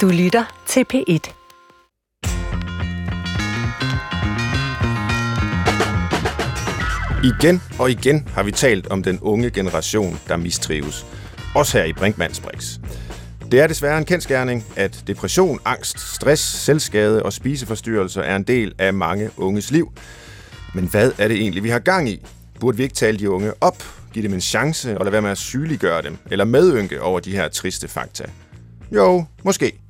Du lytter til P1. Igen og igen har vi talt om den unge generation, der mistrives. Også her i Brinkmanns Brix. Det er desværre en kendskærning, at depression, angst, stress, selvskade og spiseforstyrrelser er en del af mange unges liv. Men hvad er det egentlig, vi har gang i? Burde vi ikke tale de unge op, give dem en chance og lade være med at sygeliggøre dem, eller medynke over de her triste fakta? Jo, måske.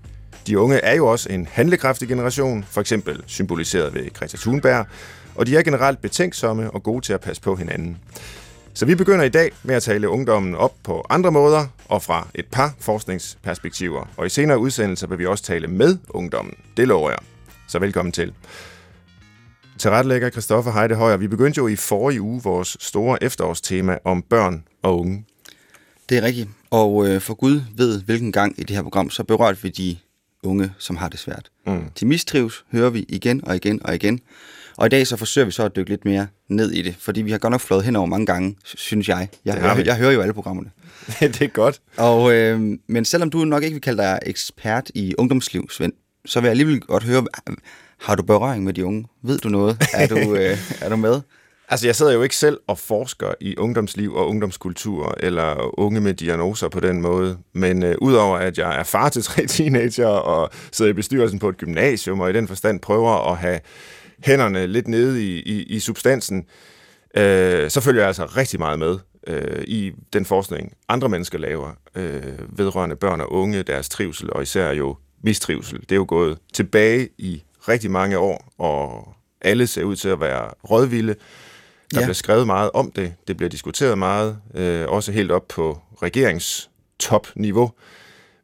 De unge er jo også en handlekraftig generation, for eksempel symboliseret ved Greta Thunberg, og de er generelt betænksomme og gode til at passe på hinanden. Så vi begynder i dag med at tale ungdommen op på andre måder og fra et par forskningsperspektiver. Og i senere udsendelser vil vi også tale med ungdommen. Det lover jeg. Så velkommen til. Tilrettelægger Christoffer Heide Højer. Vi begyndte jo i forrige uge vores store efterårstema om børn og unge. Det er rigtigt. Og øh, for Gud ved, hvilken gang i det her program, så berørte vi de unge, som har det svært. Mm. De mistrives, hører vi igen og igen og igen. Og i dag så forsøger vi så at dykke lidt mere ned i det, fordi vi har godt nok flået hen over mange gange, synes jeg. Jeg, jeg, jeg hører jo alle programmerne. det er godt. Og, øh, men selvom du nok ikke vil kalde dig ekspert i ungdomsliv, Svend, så vil jeg alligevel godt høre, har du berøring med de unge? Ved du noget? Er du, øh, er du med? Altså, jeg sidder jo ikke selv og forsker i ungdomsliv og ungdomskultur, eller unge med diagnoser på den måde. Men øh, udover at jeg er far til tre teenager, og sidder i bestyrelsen på et gymnasium, og i den forstand prøver at have hænderne lidt nede i, i, i substansen, øh, så følger jeg altså rigtig meget med øh, i den forskning, andre mennesker laver øh, vedrørende børn og unge, deres trivsel, og især jo mistrivsel. Det er jo gået tilbage i rigtig mange år, og alle ser ud til at være rådvilde. Der ja. bliver skrevet meget om det, det bliver diskuteret meget, øh, også helt op på regeringstopniveau,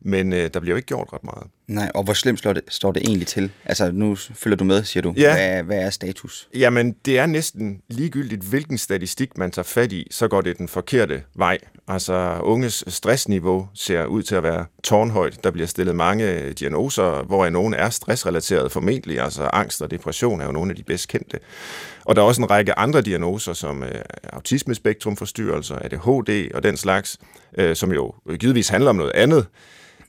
men øh, der bliver jo ikke gjort ret meget. Nej, og hvor slemt står det, står det egentlig til? Altså, nu følger du med, siger du. Ja. Hvad, hvad er status? Jamen, det er næsten ligegyldigt, hvilken statistik man tager fat i, så går det den forkerte vej. Altså, unges stressniveau ser ud til at være tårnhøjt. Der bliver stillet mange diagnoser, hvor nogle er stressrelateret formentlig. Altså, angst og depression er jo nogle af de bedst kendte. Og der er også en række andre diagnoser, som øh, autismespektrumforstyrrelser, ADHD og den slags, øh, som jo givetvis handler om noget andet.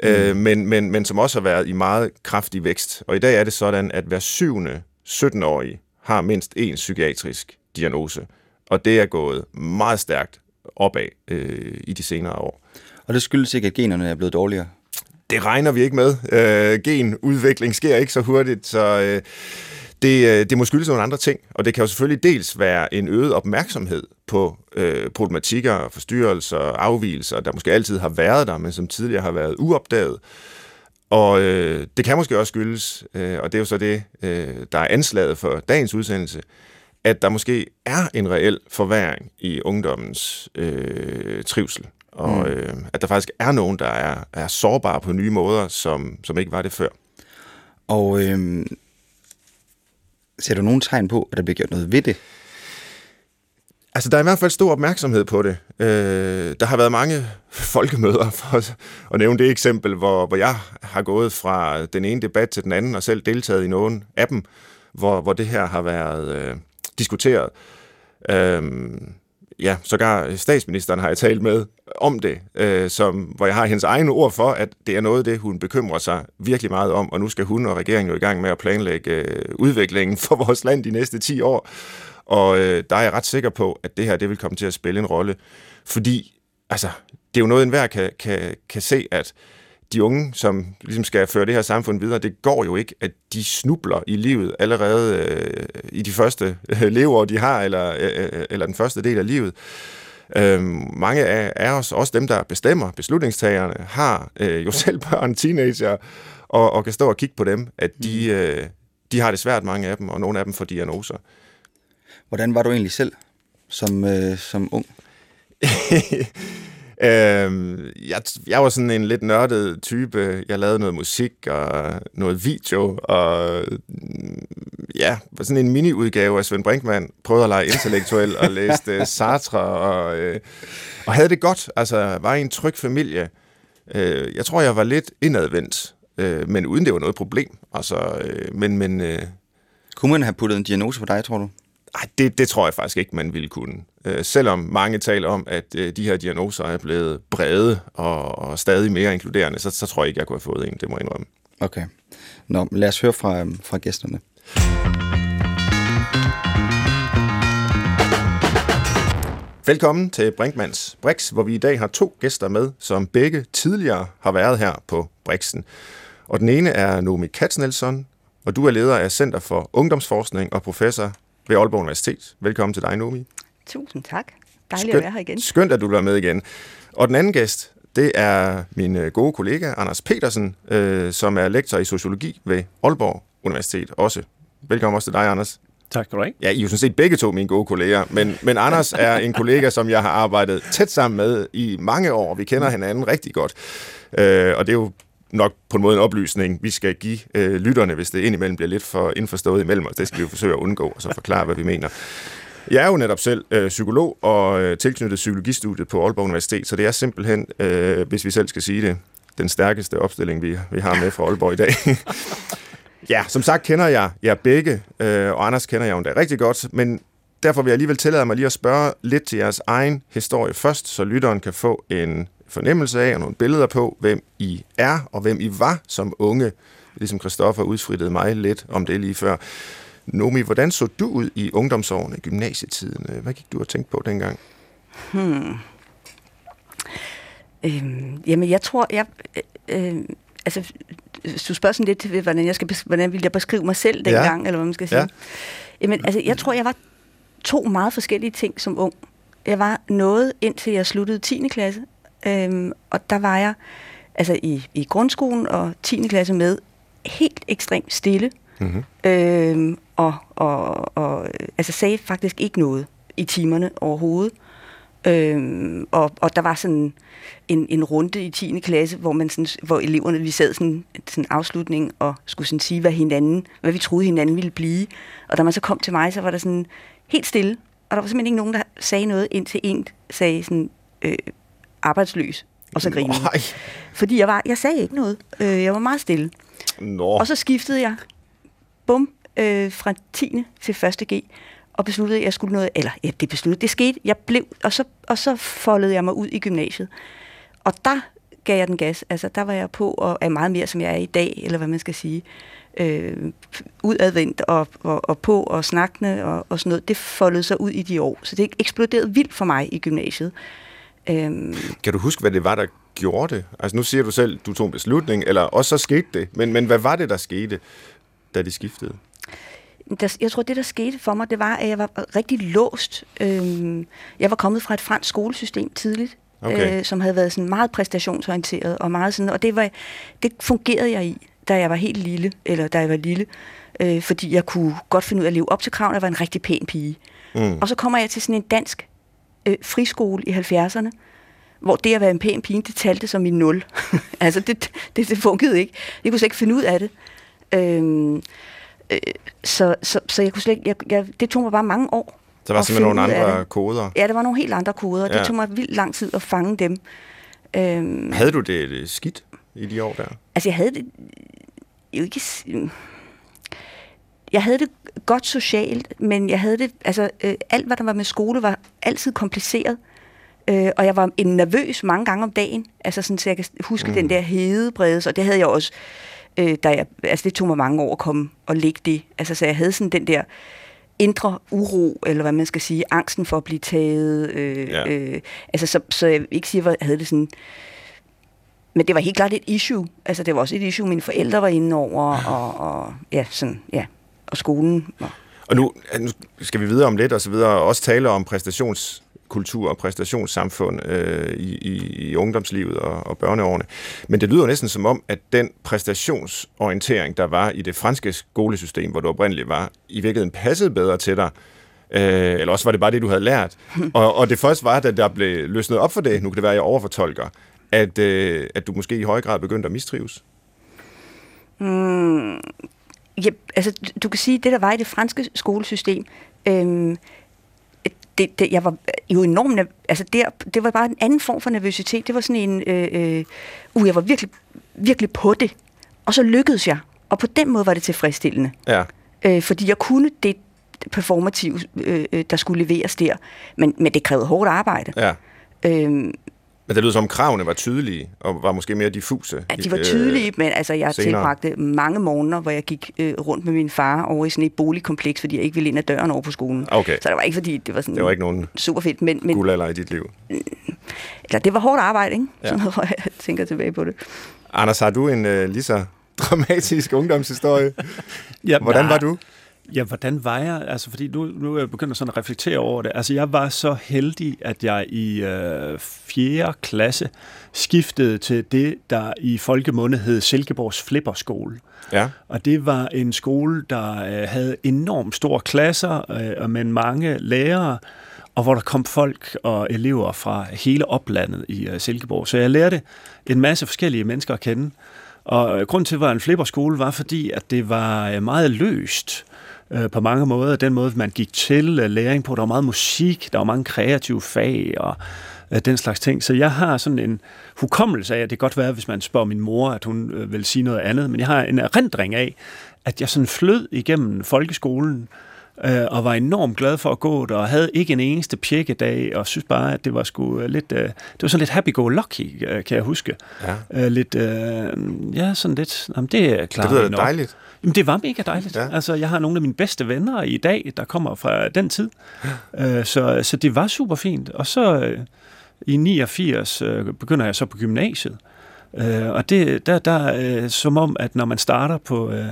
Mm. Øh, men, men, men som også har været i meget kraftig vækst. Og i dag er det sådan, at hver syvende 17-årig har mindst én psykiatrisk diagnose. Og det er gået meget stærkt opad øh, i de senere år. Og det skyldes ikke, at generne er blevet dårligere? Det regner vi ikke med. Øh, genudvikling sker ikke så hurtigt, så... Øh, det, øh, det må skyldes nogle andre ting, og det kan jo selvfølgelig dels være en øget opmærksomhed på øh, problematikker, forstyrrelser, afvielser, der måske altid har været der, men som tidligere har været uopdaget. Og øh, det kan måske også skyldes, øh, og det er jo så det, øh, der er anslaget for dagens udsendelse, at der måske er en reel forværing i ungdommens øh, trivsel. Og mm. øh, at der faktisk er nogen, der er, er sårbare på nye måder, som, som ikke var det før. Og øh, ser du nogen tegn på, at der bliver gjort noget ved det? Altså, der er i hvert fald stor opmærksomhed på det. Øh, der har været mange folkemøder, for at nævne det eksempel, hvor, hvor jeg har gået fra den ene debat til den anden, og selv deltaget i nogen af dem, hvor, hvor det her har været øh, diskuteret. Øh, ja, sågar statsministeren har jeg talt med om det, øh, som, hvor jeg har hendes egne ord for, at det er noget det, hun bekymrer sig virkelig meget om, og nu skal hun og regeringen jo i gang med at planlægge øh, udviklingen for vores land de næste 10 år. Og øh, der er jeg ret sikker på, at det her det vil komme til at spille en rolle, fordi altså, det er jo noget, enhver kan, kan, kan se, at de unge, som ligesom skal føre det her samfund videre, det går jo ikke, at de snubler i livet allerede øh, i de første øh, leveår, de har, eller, øh, øh eller den første del af livet. Øh, mange af, af os, også dem, der bestemmer, beslutningstagerne, har øh, jo selv børn, teenager, og, og kan stå og kigge på dem, at de, mm. øh, de har det svært, mange af dem, og nogle af dem får diagnoser. Hvordan var du egentlig selv som, øh, som ung? Øhm, jeg, jeg var sådan en lidt nørdet type. Jeg lavede noget musik og noget video, og ja, var sådan en mini-udgave af Svend Brinkmann. Prøvede at lege intellektuel og læste Sartre, og, øh, og havde det godt. Altså, var i en tryg familie. Øh, jeg tror, jeg var lidt indadvendt, øh, men uden det var noget problem. Altså, øh, men, men, øh, Kunne man have puttet en diagnose på dig, tror du? Ej, det, det tror jeg faktisk ikke, man ville kunne. Øh, selvom mange taler om, at øh, de her diagnoser er blevet brede og, og stadig mere inkluderende, så, så tror jeg ikke, jeg kunne have fået en, det må jeg indrømme. Okay. Nå, lad os høre fra, øhm, fra gæsterne. Velkommen til Brinkmans Brix, hvor vi i dag har to gæster med, som begge tidligere har været her på Brixen. Og den ene er Nomi Katznelson, og du er leder af Center for Ungdomsforskning og professor ved Aalborg Universitet. Velkommen til dig, Nomi. Tusind tak. Dejligt at være her igen. Skønt, at du er med igen. Og den anden gæst, det er min øh, gode kollega, Anders Petersen, øh, som er lektor i sociologi ved Aalborg Universitet også. Velkommen også til dig, Anders. Tak skal du have. Ja, I er jo sådan set begge to mine gode kolleger, men, men Anders er en kollega, som jeg har arbejdet tæt sammen med i mange år. Vi kender hinanden rigtig godt. Øh, og det er jo nok på en måde en oplysning, vi skal give øh, lytterne, hvis det indimellem bliver lidt for indforstået imellem os. Det skal vi jo forsøge at undgå, og så forklare, hvad vi mener. Jeg er jo netop selv øh, psykolog og øh, tilknyttet psykologistudiet på Aalborg Universitet, så det er simpelthen, øh, hvis vi selv skal sige det, den stærkeste opstilling, vi, vi har med fra Aalborg i dag. ja, som sagt kender jeg jer begge, øh, og Anders kender jeg jo endda rigtig godt, men derfor vil jeg alligevel tillade mig lige at spørge lidt til jeres egen historie først, så lytteren kan få en fornemmelse af og nogle billeder på, hvem I er og hvem I var som unge, ligesom Christoffer udfrittede mig lidt om det lige før. Nomi, hvordan så du ud i ungdomsårene, gymnasietiden? Hvad gik du og tænkte på dengang? Hmm. Øhm, jamen, jeg tror, jeg... Øh, øh, altså, du spørger sådan lidt hvordan, jeg skal, hvordan vil jeg beskrive mig selv dengang, ja. eller hvad man skal sige. Ja. Jamen, altså, jeg tror, jeg var to meget forskellige ting som ung. Jeg var noget, indtil jeg sluttede 10. klasse, øhm, og der var jeg altså i, i grundskolen og 10. klasse med helt ekstremt stille, mm-hmm. øhm, og, og, og altså sagde faktisk ikke noget i timerne overhovedet. Øhm, og, og der var sådan en, en runde i 10. klasse, hvor, man sådan, hvor eleverne, vi sad sådan, sådan afslutning og skulle sådan sige, hvad, hinanden, hvad vi troede hinanden ville blive. Og da man så kom til mig, så var der sådan helt stille, og der var simpelthen ikke nogen, der sagde noget, indtil en sagde sådan, øh, arbejdsløs, og så grinede Fordi jeg, var, jeg sagde ikke noget. Øh, jeg var meget stille. Nå. Og så skiftede jeg, bum, øh, fra 10. til 1. G, og besluttede, at jeg skulle noget, eller ja, det besluttede, det skete, jeg blev, og så, og så foldede jeg mig ud i gymnasiet. Og der gav jeg den gas. Altså, der var jeg på, og er meget mere, som jeg er i dag, eller hvad man skal sige. Øh, udadvendt og, og, og på og snakkende og, og sådan noget. Det foldede sig ud i de år. Så det eksploderede vildt for mig i gymnasiet. Øhm. Kan du huske, hvad det var, der gjorde det? Altså nu siger du selv, du tog en beslutning, eller også så skete det. Men, men hvad var det, der skete, da de skiftede? Der, jeg tror, det, der skete for mig, det var, at jeg var rigtig låst. Øhm, jeg var kommet fra et fransk skolesystem tidligt, okay. øh, som havde været sådan meget præstationsorienteret, og meget sådan, og det, var, det fungerede jeg i, da jeg var helt lille, eller da jeg var lille, øh, fordi jeg kunne godt finde ud af at leve op til kravene. Jeg var en rigtig pæn pige. Mm. Og så kommer jeg til sådan en dansk øh, friskole i 70'erne, hvor det at være en pæn pige, det talte som i nul. altså, det, det, det fungerede ikke. Jeg kunne slet ikke finde ud af det. Øhm, øh, så, så, så jeg kunne slet ikke, jeg, jeg, det tog mig bare mange år. Der var simpelthen nogle andre koder? Ja, der var nogle helt andre koder. Ja. Det tog mig vildt lang tid at fange dem. Øhm, havde du det, det skidt i de år der? Altså, jeg havde det jo ikke... Jeg havde det godt socialt, men jeg havde det, altså øh, alt hvad der var med skole var altid kompliceret. Øh, og jeg var en nervøs mange gange om dagen, altså sådan, så jeg kan huske mm. den der hedebredes, og det havde jeg også, øh, da jeg, altså det tog mig mange år at komme og lægge det. Altså så jeg havde sådan den der indre uro, eller hvad man skal sige, angsten for at blive taget. Øh, ja. øh, altså så, så jeg ikke sige, at jeg havde det sådan, men det var helt klart et issue. Altså det var også et issue, mine forældre var inde over, og, og ja, sådan, ja og skolen. Og, og nu, nu skal vi videre om lidt og så videre, og også tale om præstationskultur og præstationssamfund øh, i, i, i ungdomslivet og, og børneårene. Men det lyder næsten som om, at den præstationsorientering, der var i det franske skolesystem, hvor du oprindeligt var, i virkeligheden passede bedre til dig, Øh, eller også var det bare det, du havde lært. og, og det første var, at der blev løsnet op for det, nu kan det være, at jeg overfortolker, at, øh, at du måske i høj grad begyndte at mistrives. Mm, Ja, altså, du kan sige, det der var i det franske skolesystem, øhm, det, det, jeg var jo enormt, altså der, det var bare en anden form for nervøsitet. Det var sådan en, øh, øh, uh, jeg var virkelig, virkelig på det. Og så lykkedes jeg. Og på den måde var det tilfredsstillende. Ja. Øh, fordi jeg kunne det performative, øh, øh der skulle leveres der. Men, men det krævede hårdt arbejde. Ja. Øh, Men det lyder som, kravene var tydelige, og var måske mere diffuse. Ja, de var tydelige, øh, men altså, jeg senere. tilbragte mange måneder, hvor jeg gik øh, rundt med min far over i sådan et boligkompleks, fordi jeg ikke ville ind ad døren over på skolen. Okay. Så det var ikke, fordi det var sådan det var ikke nogen super fedt. Men, men, guldalder i dit liv. Ja, det var hårdt arbejde, ikke? Ja. Sådan noget, hvor jeg tænker tilbage på det. Anders, har du en øh, lige så dramatisk ungdomshistorie? ja, Hvordan var du? Ja, hvordan var jeg? Altså, fordi nu, nu er jeg begyndt sådan at reflektere over det. Altså, jeg var så heldig, at jeg i øh, 4. klasse skiftede til det, der i folkemunde hed Silkeborgs Flipperskole. Ja. Og det var en skole, der øh, havde enormt store klasser øh, med mange lærere, og hvor der kom folk og elever fra hele oplandet i øh, Silkeborg. Så jeg lærte en masse forskellige mennesker at kende. Og grund til, at det var en flipperskole, var fordi, at det var øh, meget løst øh, på mange måder. Den måde, man gik til øh, læring på. Der var meget musik, der var mange kreative fag og øh, den slags ting. Så jeg har sådan en hukommelse af, at det kan godt være, hvis man spørger min mor, at hun øh, vil sige noget andet, men jeg har en erindring af, at jeg sådan flød igennem folkeskolen, øh, og var enormt glad for at gå der, og havde ikke en eneste pjekkedag, og synes bare, at det var sgu øh, lidt, øh, det var sådan lidt happy-go-lucky, øh, kan jeg huske. Ja. Øh, lidt, øh, ja, sådan lidt, jamen det er klart. Det lyder dejligt. Jamen, det var mega dejligt. Ja. Altså, jeg har nogle af mine bedste venner i dag, der kommer fra den tid. Øh, så, så det var super fint. Og så øh, i 89 øh, begynder jeg så på gymnasiet. Øh, og det der, der øh, som om, at når man starter på øh,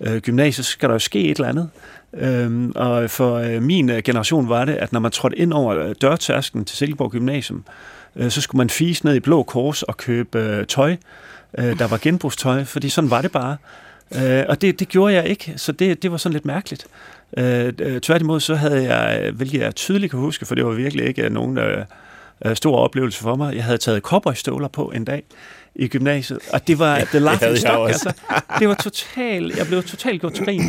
øh, gymnasiet, så skal der jo ske et eller andet. Øhm, og for øh, min øh, generation var det, at når man trådte ind over øh, dørtærsken til Silkeborg Gymnasium, øh, så skulle man fise ned i Blå Kors og købe øh, tøj, øh, der var genbrugstøj, fordi sådan var det bare. Øh, og det, det gjorde jeg ikke, så det, det var sådan lidt mærkeligt. Øh, øh tværtimod så havde jeg, hvilket jeg tydeligt kan huske, for det var virkelig ikke nogen øh, øh stor oplevelse for mig, jeg havde taget cowboystøvler på en dag i gymnasiet, og det var the laughing stock, altså. Det var totalt, jeg blev totalt gjort grin.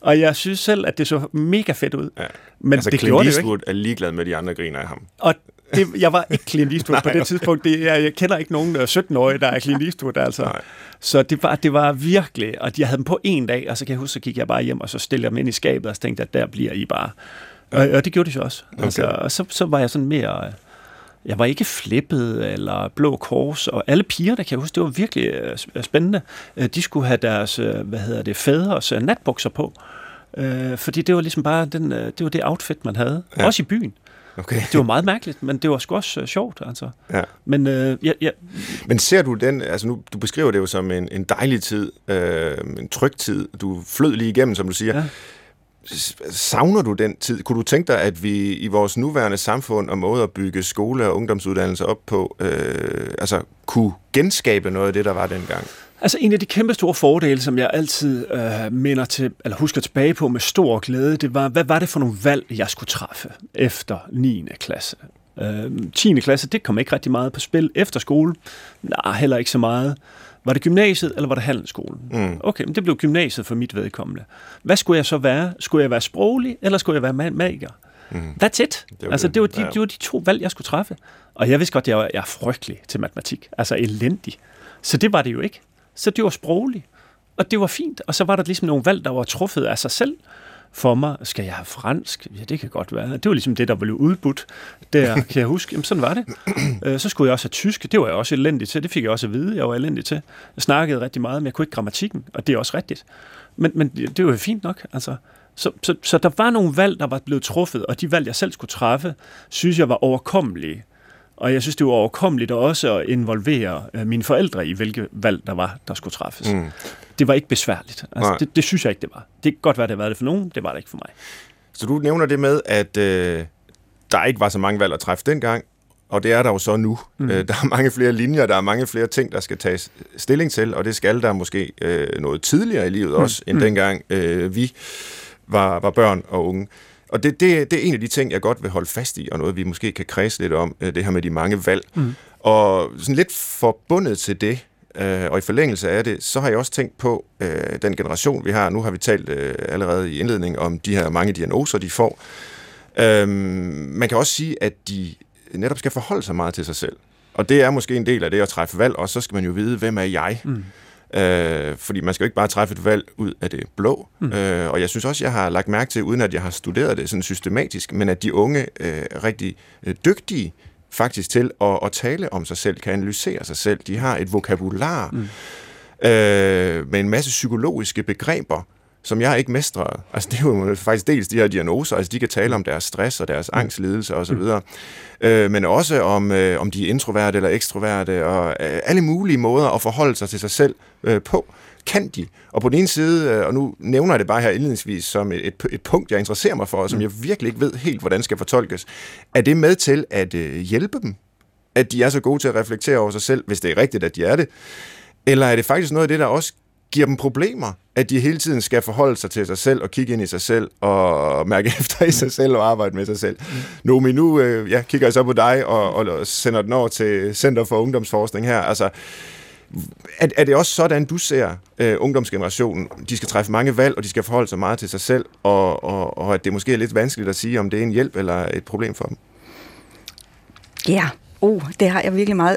Og jeg synes selv, at det så mega fedt ud. Ja. Men altså, det Clint gjorde Eastwood det jo ikke. er ligeglad med de andre griner af ham. Og det, jeg var ikke Clint Eastwood på det tidspunkt. Det, jeg, jeg kender ikke nogen 17-årige, øh, der er Clint Eastwood. Altså. Nej. Så det var, det var virkelig, og jeg havde dem på en dag, og så kan jeg huske, så gik jeg bare hjem, og så stillede jeg dem ind i skabet, og så tænkte, at der bliver I bare. Og, og det gjorde de så også. Okay. Altså, og så, så var jeg sådan mere... Øh, jeg var ikke flippet eller blå kors, og alle piger, der kan jeg huske, det var virkelig øh, spændende. De skulle have deres, hvad hedder det, fædres natbukser på. Øh, fordi det var ligesom bare den, øh, det var det outfit, man havde. Ja. Også i byen. Okay. Det var meget mærkeligt, men det var sgu også uh, sjovt, altså. Ja. Men, øh, ja, ja. men ser du den, altså nu, du beskriver det jo som en, en dejlig tid, øh, en tryg tid, du flød lige igennem, som du siger. Ja. Savner du den tid? Kunne du tænke dig, at vi i vores nuværende samfund og måde at bygge skole og ungdomsuddannelse op på, øh, altså kunne genskabe noget af det, der var dengang? Altså en af de kæmpe store fordele, som jeg altid øh, minder til, eller husker tilbage på med stor glæde, det var, hvad var det for nogle valg, jeg skulle træffe efter 9. klasse? Øh, 10. klasse, det kom ikke rigtig meget på spil. Efter skole, nej, heller ikke så meget. Var det gymnasiet, eller var det handelsskolen? Mm. Okay, men det blev gymnasiet for mit vedkommende. Hvad skulle jeg så være? Skulle jeg være sproglig, eller skulle jeg være magiker? Mm. That's it. Det var, altså, det, var de, ja. det var de to valg, jeg skulle træffe. Og jeg vidste godt, at jeg, jeg er frygtelig til matematik. Altså elendig. Så det var det jo ikke. Så det var sprogligt. Og det var fint. Og så var der ligesom nogle valg, der var truffet af sig selv for mig. Skal jeg have fransk? Ja, det kan godt være. Det var ligesom det, der blev udbudt. Der kan jeg huske. Jamen, sådan var det. Øh, så skulle jeg også have tysk. Det var jeg også elendig til. Det fik jeg også at vide, jeg var elendig til. Jeg snakkede rigtig meget, men jeg kunne ikke grammatikken, og det er også rigtigt. Men, men det var jo fint nok. Altså, så, så, så der var nogle valg, der var blevet truffet, og de valg, jeg selv skulle træffe, synes jeg var overkommelige og jeg synes, det var overkommeligt også at involvere øh, mine forældre i, hvilke valg der var, der skulle træffes. Mm. Det var ikke besværligt. Altså, det, det synes jeg ikke, det var. Det kan godt være, det var det for nogen, det var det ikke for mig. Så du nævner det med, at øh, der ikke var så mange valg at træffe dengang, og det er der jo så nu. Mm. Øh, der er mange flere linjer, der er mange flere ting, der skal tages stilling til, og det skal der måske øh, noget tidligere i livet mm. også, end mm. dengang øh, vi var, var børn og unge. Og det, det, det er en af de ting, jeg godt vil holde fast i, og noget, vi måske kan kredse lidt om, øh, det her med de mange valg. Mm. Og sådan lidt forbundet til det, øh, og i forlængelse af det, så har jeg også tænkt på øh, den generation, vi har. Nu har vi talt allerede i indledning om de her mange diagnoser, de får. Øhm, man kan også sige, at de netop skal forholde sig meget til sig selv. Og det er måske en del af det at træffe valg, og så skal man jo vide, hvem er jeg? Mm. Øh, fordi man skal jo ikke bare træffe et valg ud af det blå. Mm. Øh, og jeg synes også, jeg har lagt mærke til, uden at jeg har studeret det sådan systematisk, men at de unge øh, rigtig øh, dygtige faktisk til at, at tale om sig selv, kan analysere sig selv. De har et vokabular mm. øh, med en masse psykologiske begreber, som jeg ikke mestrer. Altså det er jo faktisk dels de her diagnoser, altså de kan tale om deres stress og deres mm. angstlidelse osv., mm. øh, men også om, øh, om de er introverte eller ekstroverte, og øh, alle mulige måder at forholde sig til sig selv øh, på kan de? Og på den ene side, og nu nævner jeg det bare her indledningsvis som et, et, et punkt, jeg interesserer mig for, og som mm. jeg virkelig ikke ved helt, hvordan skal fortolkes, er det med til at øh, hjælpe dem? At de er så gode til at reflektere over sig selv, hvis det er rigtigt, at de er det? Eller er det faktisk noget af det, der også giver dem problemer, at de hele tiden skal forholde sig til sig selv og kigge ind i sig selv og mærke efter i sig selv og arbejde med sig selv. Mm. Nomi, nu øh, ja, kigger jeg så på dig og, og sender den over til Center for Ungdomsforskning her. Altså, er, er det også sådan, du ser øh, ungdomsgenerationen? De skal træffe mange valg, og de skal forholde sig meget til sig selv, og, og, og at det måske er lidt vanskeligt at sige, om det er en hjælp eller et problem for dem? Ja, oh, det har jeg virkelig meget.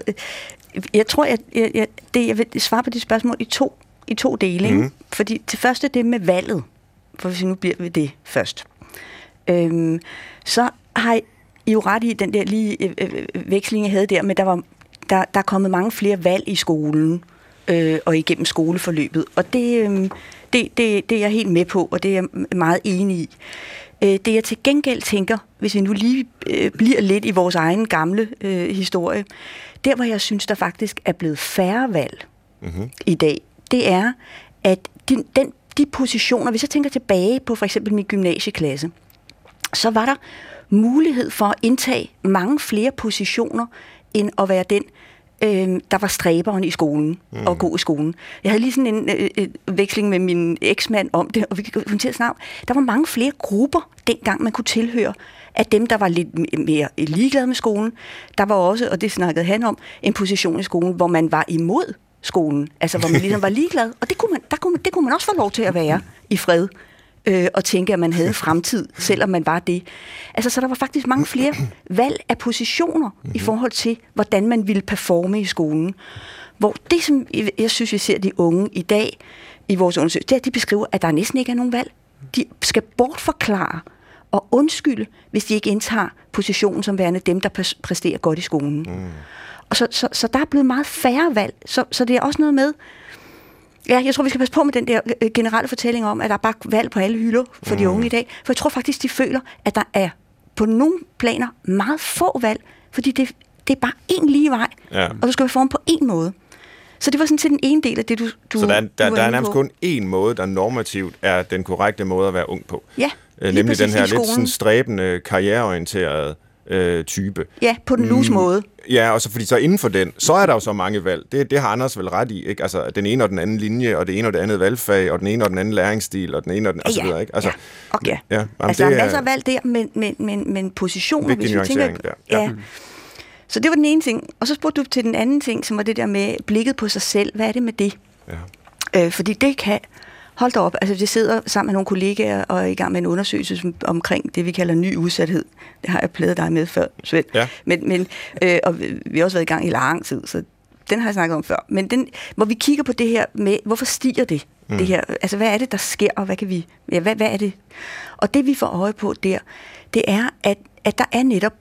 Jeg tror, jeg, jeg, jeg, det, jeg vil svare på de spørgsmål i to, i to dele. Mm. Fordi til første det med valget, for hvis vi nu bliver ved det først, øhm, så har I jo ret i den der lige øh, øh, veksling, jeg havde der, men der var der, der er kommet mange flere valg i skolen øh, og igennem skoleforløbet. Og det, øh, det, det, det er jeg helt med på, og det er jeg meget enig i. Øh, det jeg til gengæld tænker, hvis vi nu lige øh, bliver lidt i vores egen gamle øh, historie, der hvor jeg synes, der faktisk er blevet færre valg mm-hmm. i dag, det er, at de, den, de positioner, hvis jeg tænker tilbage på for eksempel min gymnasieklasse, så var der mulighed for at indtage mange flere positioner, end at være den, øh, der var stræberen i skolen mm. og gå i skolen. Jeg havde lige sådan en øh, øh, veksling med min eksmand om det, og vi kan komme til at snakke Der var mange flere grupper, dengang man kunne tilhøre, af dem, der var lidt mere ligeglade med skolen. Der var også, og det snakkede han om, en position i skolen, hvor man var imod skolen. Altså, hvor man ligesom var ligeglad. Og det kunne man, der kunne man, det kunne man også få lov til at være i fred øh, og tænke, at man havde fremtid, selvom man var det. Altså, så der var faktisk mange flere valg af positioner i mhm. forhold til, hvordan man ville performe i skolen. Hvor det, som jeg synes, vi ser de unge i dag i vores undersøgelse, det er, at de beskriver, at der næsten ikke er nogen valg. De skal bortforklare og undskylde, hvis de ikke indtager positionen som værende dem, der præsterer godt i skolen. Mm. Og så, så, så der er blevet meget færre valg. Så, så det er også noget med, Ja, jeg tror, vi skal passe på med den der øh, generelle fortælling om, at der er bare valg på alle hylder for mm. de unge i dag. For jeg tror faktisk, de føler, at der er på nogle planer meget få valg, fordi det, det er bare én lige vej, ja. og du skal være formet på én måde. Så det var sådan til den ene del af det, du, du Så der, der, du der er nærmest på. kun én måde, der normativt er den korrekte måde at være ung på. Ja, øh, Nemlig den her lidt sådan stræbende, karriereorienterede øh, type. Ja, på den lus mm, måde. Ja, og så fordi så inden for den, så er der jo så mange valg. Det, det har Anders vel ret i, ikke? Altså den ene og den anden linje, og det ene og det andet valgfag, og den ene og den anden læringsstil, og den ene og den, og så videre, ikke? Altså, ja, okay. Ja, jamen, altså det der er masser af valg der, men, men, men, men positioner, hvis vi tænker... Der. Ja. ja. Så det var den ene ting. Og så spurgte du til den anden ting, som var det der med blikket på sig selv. Hvad er det med det? Ja. Øh, fordi det kan Hold da op, altså vi sidder sammen med nogle kollegaer og er i gang med en undersøgelse omkring det, vi kalder ny udsathed. Det har jeg plædet dig med før, Svend. Ja. Men, men, øh, og vi har også været i gang i lang tid, så den har jeg snakket om før. Men den, hvor vi kigger på det her med, hvorfor stiger det? Mm. det her, altså hvad er det, der sker, og hvad kan vi, ja, hvad, hvad er det? Og det vi får øje på der, det er, at, at der er netop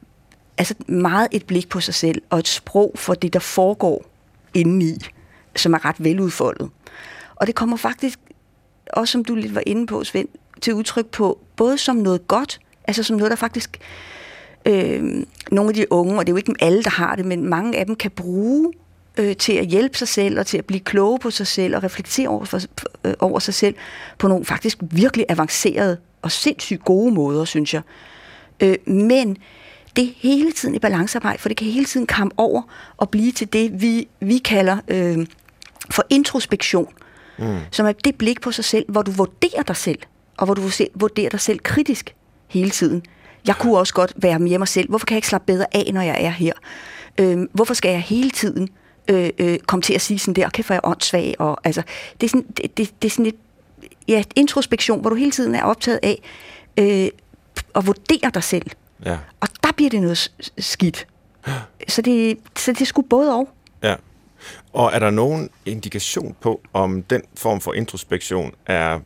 altså meget et blik på sig selv, og et sprog for det, der foregår indeni, som er ret veludfoldet. Og det kommer faktisk også som du lidt var inde på, Svend, til udtryk på, både som noget godt, altså som noget, der faktisk øh, nogle af de unge, og det er jo ikke alle, der har det, men mange af dem kan bruge øh, til at hjælpe sig selv, og til at blive kloge på sig selv, og reflektere over, for, øh, over sig selv på nogle faktisk virkelig avancerede og sindssygt gode måder, synes jeg. Øh, men det er hele tiden i balancearbejde, for det kan hele tiden komme over og blive til det, vi, vi kalder øh, for introspektion mm. som er det blik på sig selv, hvor du vurderer dig selv, og hvor du vurderer dig selv kritisk hele tiden. Jeg kunne også godt være mere mig selv. Hvorfor kan jeg ikke slappe bedre af, når jeg er her? Øh, hvorfor skal jeg hele tiden øh, øh, komme til at sige sådan der, kan jeg åndssvag? Og, altså, det, er sådan, det, det, det er sådan et, ja, introspektion, hvor du hele tiden er optaget af øh, at vurdere dig selv. Ja. Og der bliver det noget skidt. Så det, så det er sgu både og. Og er der nogen indikation på, om den form for introspektion er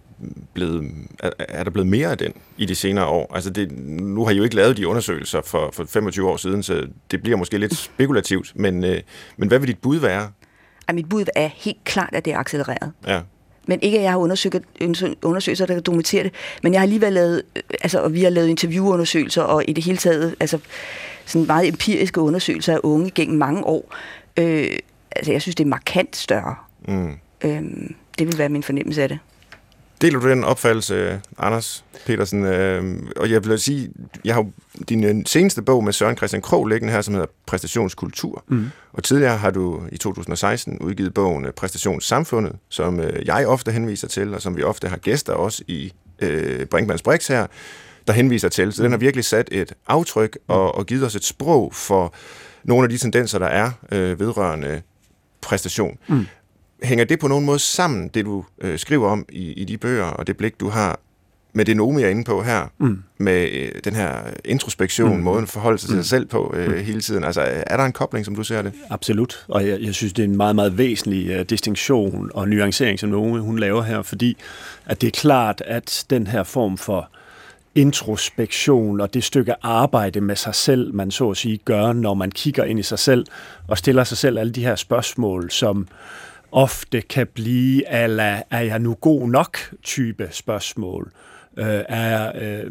blevet, er, er der blevet mere af den i de senere år? Altså det, nu har I jo ikke lavet de undersøgelser for, for 25 år siden, så det bliver måske lidt spekulativt, men, øh, men hvad vil dit bud være? Ja, mit bud er helt klart, at det er accelereret. Ja. Men ikke, at jeg har undersøgt, undersøgelser, der kan dokumentere det, men jeg har alligevel lavet, øh, altså, og vi har lavet interviewundersøgelser, og i det hele taget, altså, sådan meget empiriske undersøgelser af unge gennem mange år. Øh, altså, jeg synes, det er markant større. Mm. Øh, det vil være min fornemmelse af det. Deler du den opfattelse, Anders Petersen? Øh, og jeg vil sige, jeg har din øh, seneste bog med Søren Christian Krog liggende her, som hedder Præstationskultur. Mm. Og tidligere har du i 2016 udgivet bogen øh, Præstationssamfundet, som øh, jeg ofte henviser til, og som vi ofte har gæster også i øh, Brinkmanns Brix her, der henviser til. Så den har virkelig sat et aftryk og, og givet os et sprog for nogle af de tendenser, der er øh, vedrørende præstation. Mm. Hænger det på nogen måde sammen, det du øh, skriver om i, i de bøger, og det blik, du har med det Nomi er inde på her, mm. med øh, den her introspektion, mm. måden at forholde sig til mm. sig selv på øh, mm. hele tiden. Altså, er der en kobling, som du ser det? Absolut, og jeg, jeg synes, det er en meget, meget væsentlig uh, distinktion og nuancering, som Nomi hun laver her, fordi at det er klart, at den her form for introspektion og det stykke arbejde med sig selv, man så at sige gør, når man kigger ind i sig selv og stiller sig selv alle de her spørgsmål, som ofte kan blive, ala, er jeg nu god nok? type spørgsmål. øh, er, øh,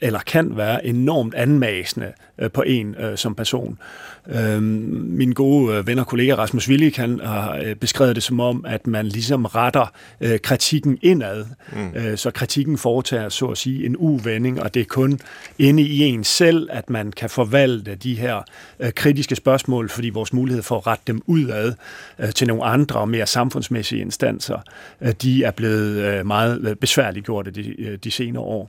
eller kan være enormt anmasende øh, på en øh, som person. Øh, min gode øh, ven og kollega Rasmus Willig han har øh, beskrevet det som om, at man ligesom retter øh, kritikken indad, mm. øh, så kritikken foretager så at sige en uvending, og det er kun inde i en selv, at man kan forvalte de her øh, kritiske spørgsmål, fordi vores mulighed for at rette dem udad øh, til nogle andre og mere samfundsmæssige instanser, øh, de er blevet øh, meget øh, besværligt gjort de, øh, de senere år.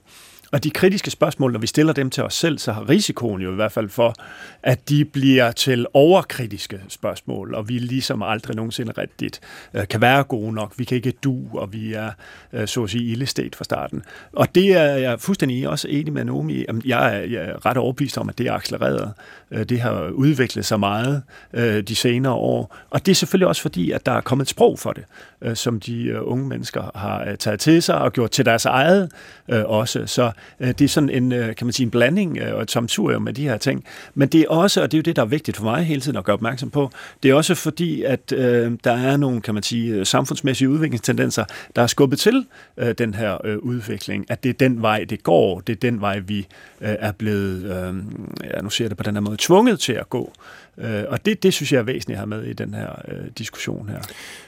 Og de kritiske spørgsmål, når vi stiller dem til os selv, så har risikoen jo i hvert fald for, at de bliver til overkritiske spørgsmål, og vi ligesom aldrig nogensinde rigtigt øh, kan være gode nok. Vi kan ikke du, og vi er øh, så at sige illestet fra starten. Og det er jeg fuldstændig også enig med Nomi. Jeg er, jeg er ret overbevist om, at det er accelereret. Øh, det har udviklet sig meget de senere år. Og det er selvfølgelig også fordi, at der er kommet et sprog for det, som de unge mennesker har taget til sig og gjort til deres eget også. Så Øh, det er sådan en, øh, kan man sige, en blanding øh, og et samturium med de her ting. Men det er også, og det er jo det, der er vigtigt for mig hele tiden at gøre opmærksom på, det er også fordi, at øh, der er nogle, kan man sige, øh, samfundsmæssige udviklingstendenser, der er skubbet til øh, den her øh, udvikling, at det er den vej, det går, det er den vej, vi øh, er blevet, øh, ja, nu siger jeg det på den her måde, tvunget til at gå. Øh, og det, det synes jeg er væsentligt at have med i den her øh, diskussion her.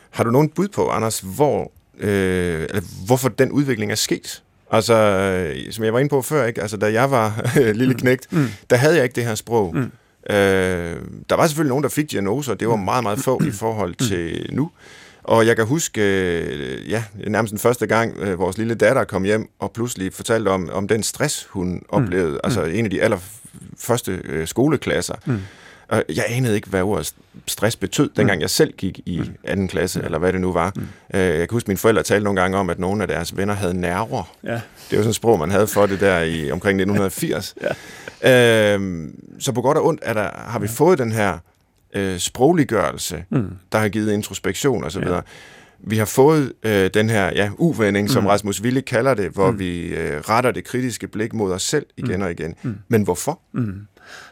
Har du nogen bud på, Anders, hvor, øh, eller hvorfor den udvikling er sket? Altså, øh, som jeg var inde på før, ikke? Altså, da jeg var lille mm. knægt, mm. der havde jeg ikke det her sprog. Mm. Øh, der var selvfølgelig nogen, der fik diagnoser, det var mm. meget, meget få i forhold mm. til nu. Og jeg kan huske, øh, ja, nærmest den første gang, øh, vores lille datter kom hjem og pludselig fortalte om, om den stress, hun oplevede. Mm. Altså en af de allerførste øh, skoleklasser. Mm. Og jeg anede ikke, hvad ordet stress betød, dengang mm. jeg selv gik i mm. anden klasse, eller hvad det nu var. Mm. Øh, jeg kan huske, at mine forældre talte nogle gange om, at nogle af deres venner havde nerver. Ja. Det var sådan et sprog, man havde for det der i omkring 1980. ja. øh, så på godt og ondt er der, har vi fået den her øh, sprogliggørelse, mm. der har givet introspektion osv., ja. Vi har fået øh, den her ja, uvending, som mm. Rasmus Ville kalder det, hvor mm. vi øh, retter det kritiske blik mod os selv igen mm. og igen. Mm. Men hvorfor? Mm.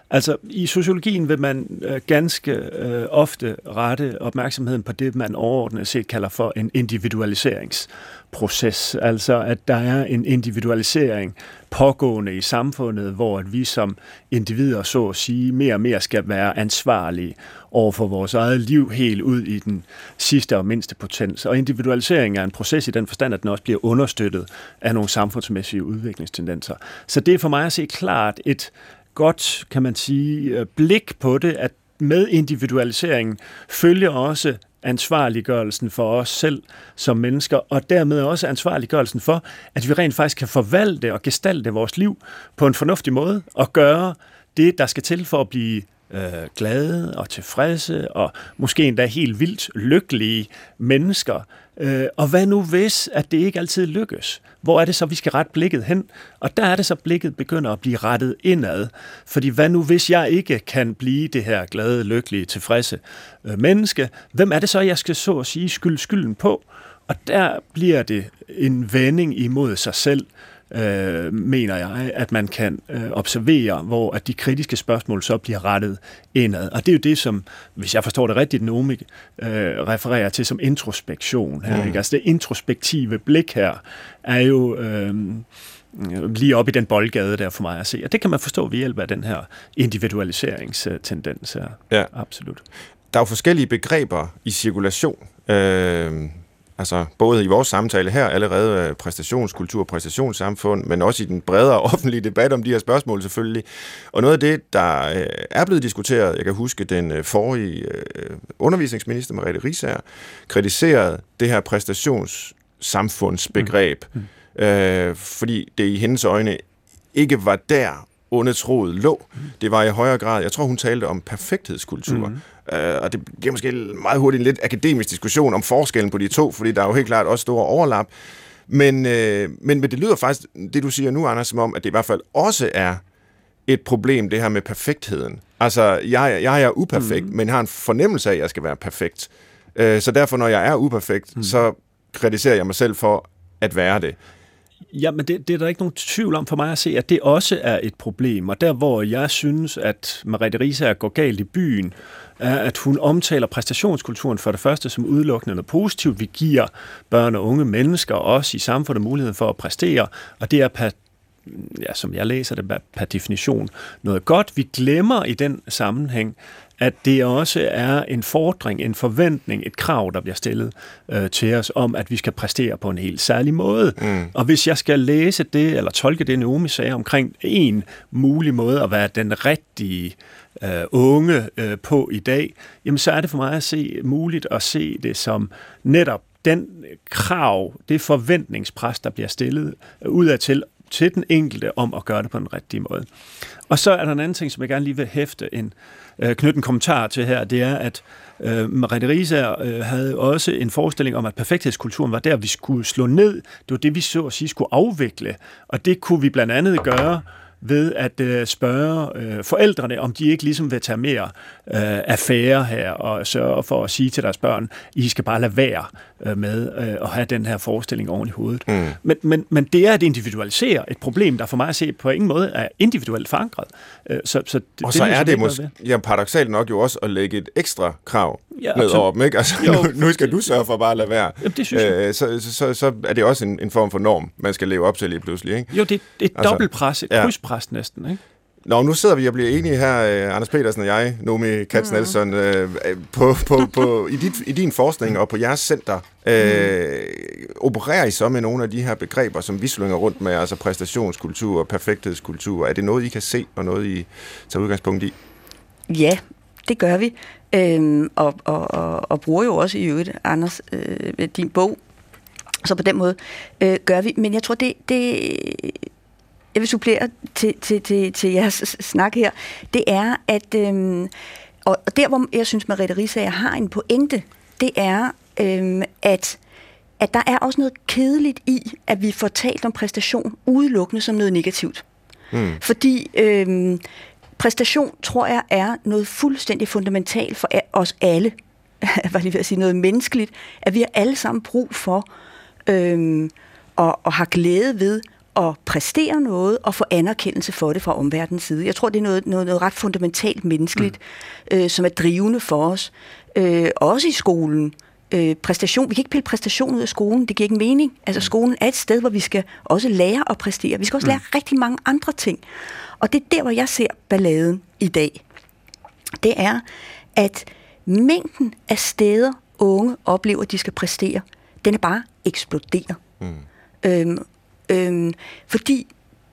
Altså, i sociologien vil man øh, ganske øh, ofte rette opmærksomheden på det, man overordnet set kalder for en individualiseringsproces. Altså, at der er en individualisering pågående i samfundet, hvor at vi som individer, så at sige, mere og mere skal være ansvarlige over for vores eget liv helt ud i den sidste og mindste potens. Og individualisering er en proces i den forstand, at den også bliver understøttet af nogle samfundsmæssige udviklingstendenser. Så det er for mig at se klart et godt, kan man sige, øh, blik på det, at med individualiseringen følger også ansvarliggørelsen for os selv som mennesker, og dermed også ansvarliggørelsen for, at vi rent faktisk kan forvalte og gestalte vores liv på en fornuftig måde, og gøre det, der skal til for at blive øh, glade og tilfredse og måske endda helt vildt lykkelige mennesker. Øh, og hvad nu hvis, at det ikke altid lykkes? Hvor er det så, vi skal rette blikket hen? Og der er det så, blikket begynder at blive rettet indad. Fordi hvad nu hvis jeg ikke kan blive det her glade, lykkelige, tilfredse øh, menneske? Hvem er det så, jeg skal så at sige skyld skylden på? Og der bliver det en vending imod sig selv, øh, mener jeg, at man kan øh, observere, hvor at de kritiske spørgsmål så bliver rettet indad. Og det er jo det, som, hvis jeg forstår det rigtigt, Nomi øh, refererer til som introspektion. Her, mm. ikke? Altså det introspektive blik her er jo... Øh, lige op i den boldgade der for mig at se. Og det kan man forstå ved hjælp af den her individualiseringstendens her. Ja. Absolut. Der er jo forskellige begreber i cirkulation. Øh, Altså både i vores samtale her allerede præstationskultur og præstationssamfund, men også i den bredere offentlige debat om de her spørgsmål selvfølgelig. Og noget af det, der øh, er blevet diskuteret, jeg kan huske den øh, forrige øh, undervisningsminister, Mariette Risager, kritiserede det her præstationssamfundsbegreb, mm. Mm. Øh, fordi det i hendes øjne ikke var der, undertroet lå. Mm. Det var i højere grad, jeg tror hun talte om perfekthedskultur. Mm. Øh, og det giver måske meget hurtigt en lidt akademisk diskussion om forskellen på de to, fordi der er jo helt klart også store overlap. Men, øh, men, men det lyder faktisk, det du siger nu, Anders, som om, at det i hvert fald også er et problem, det her med perfektheden. Altså, jeg, jeg er uperfekt, mm. men har en fornemmelse af, at jeg skal være perfekt. Øh, så derfor, når jeg er uperfekt, mm. så kritiserer jeg mig selv for at være det. Ja, men det, det er der ikke nogen tvivl om for mig at se, at det også er et problem. Og der, hvor jeg synes, at Mariette Risa går galt i byen, er, at hun omtaler præstationskulturen for det første som udelukkende noget positivt. Vi giver børn og unge mennesker også i samfundet mulighed for at præstere, og det er per ja, som jeg læser det per definition, noget godt. Vi glemmer i den sammenhæng, at det også er en fordring, en forventning, et krav, der bliver stillet øh, til os om, at vi skal præstere på en helt særlig måde. Mm. Og hvis jeg skal læse det, eller tolke det, Naomi sagde omkring en mulig måde at være den rigtige øh, unge øh, på i dag, jamen så er det for mig at se muligt at se det som netop den krav, det forventningspres, der bliver stillet udad til, til den enkelte om at gøre det på den rigtige måde. Og så er der en anden ting, som jeg gerne lige vil hæfte en, øh, knytte en kommentar til her, det er, at øh, Mariette Risa øh, havde også en forestilling om, at perfekthedskulturen var der, vi skulle slå ned. Det var det, vi så at sige skulle afvikle. Og det kunne vi blandt andet gøre ved at øh, spørge øh, forældrene, om de ikke ligesom vil tage mere øh, affære her og sørge for at sige til deres børn, I skal bare lade være øh, med øh, at have den her forestilling oven i hovedet. Mm. Men, men, men det er at individualisere et problem, der for mig at se på ingen måde er individuelt forankret. Øh, så, så det, og så det, er det måske ja, paradoxalt nok jo også at lægge et ekstra krav ja, ned over dem. Ikke? Altså, jo, nu, nu skal du sørge for bare at lade være. Jamen, det synes jeg. Øh, så, så, så, så er det også en, en form for norm, man skal leve op til lige pludselig. Ikke? Jo, det, det er et altså, dobbeltpres, et ja. krydspres næsten. Ikke? Nå, nu sidder vi og bliver enige her, uh, Anders Petersen og jeg, Nomi Katz Nelson, uh, på, på, på, i, dit, i din forskning og på jeres center. Uh, opererer I så med nogle af de her begreber, som vi slynger rundt med, altså præstationskultur og perfekthedskultur? Er det noget, I kan se, og noget, I tager udgangspunkt i? Ja, det gør vi. Øhm, og, og, og, og bruger jo også i øvrigt, Anders, øh, din bog. Så på den måde øh, gør vi. Men jeg tror, det, det jeg vil supplere til, til, til, til jeres snak her, det er, at øhm, og der, hvor jeg synes, Mariette Risager har en pointe, det er, øhm, at at der er også noget kedeligt i, at vi får talt om præstation udelukkende som noget negativt. Mm. Fordi øhm, præstation, tror jeg, er noget fuldstændig fundamentalt for os alle. Jeg var lige ved at sige noget menneskeligt. At vi har alle sammen brug for øhm, og, og har glæde ved at præstere noget og få anerkendelse for det fra omverdens side. Jeg tror, det er noget, noget, noget ret fundamentalt menneskeligt, mm. øh, som er drivende for os. Øh, også i skolen. Øh, præstation. Vi kan ikke pille præstation ud af skolen. Det giver ikke mening. Altså skolen er et sted, hvor vi skal også lære at præstere. Vi skal også lære mm. rigtig mange andre ting. Og det er der, hvor jeg ser balladen i dag. Det er, at mængden af steder, unge oplever, at de skal præstere, den er bare eksploderer. Mm. Øhm, Øhm, fordi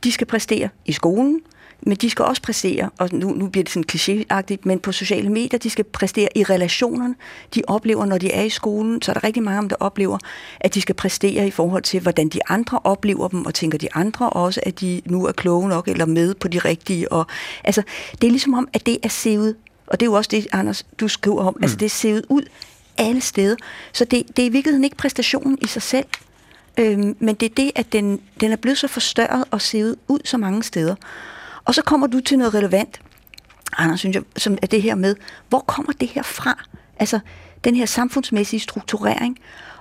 de skal præstere i skolen, men de skal også præstere, og nu, nu bliver det sådan klichéagtigt, men på sociale medier, de skal præstere i relationerne. De oplever, når de er i skolen, så er der rigtig mange, der oplever, at de skal præstere i forhold til, hvordan de andre oplever dem, og tænker de andre også, at de nu er kloge nok, eller med på de rigtige. Og, altså, det er ligesom om, at det er sevet Og det er jo også det, Anders, du skriver om. Altså, mm. Altså, det er sevet ud alle steder. Så det, det er i virkeligheden ikke præstationen i sig selv, øhm, men det er det, at den, den er blevet så forstørret og sivet ud så mange steder. Og så kommer du til noget relevant, Anders, synes jeg, som er det her med, hvor kommer det her fra? Altså, den her samfundsmæssige strukturering.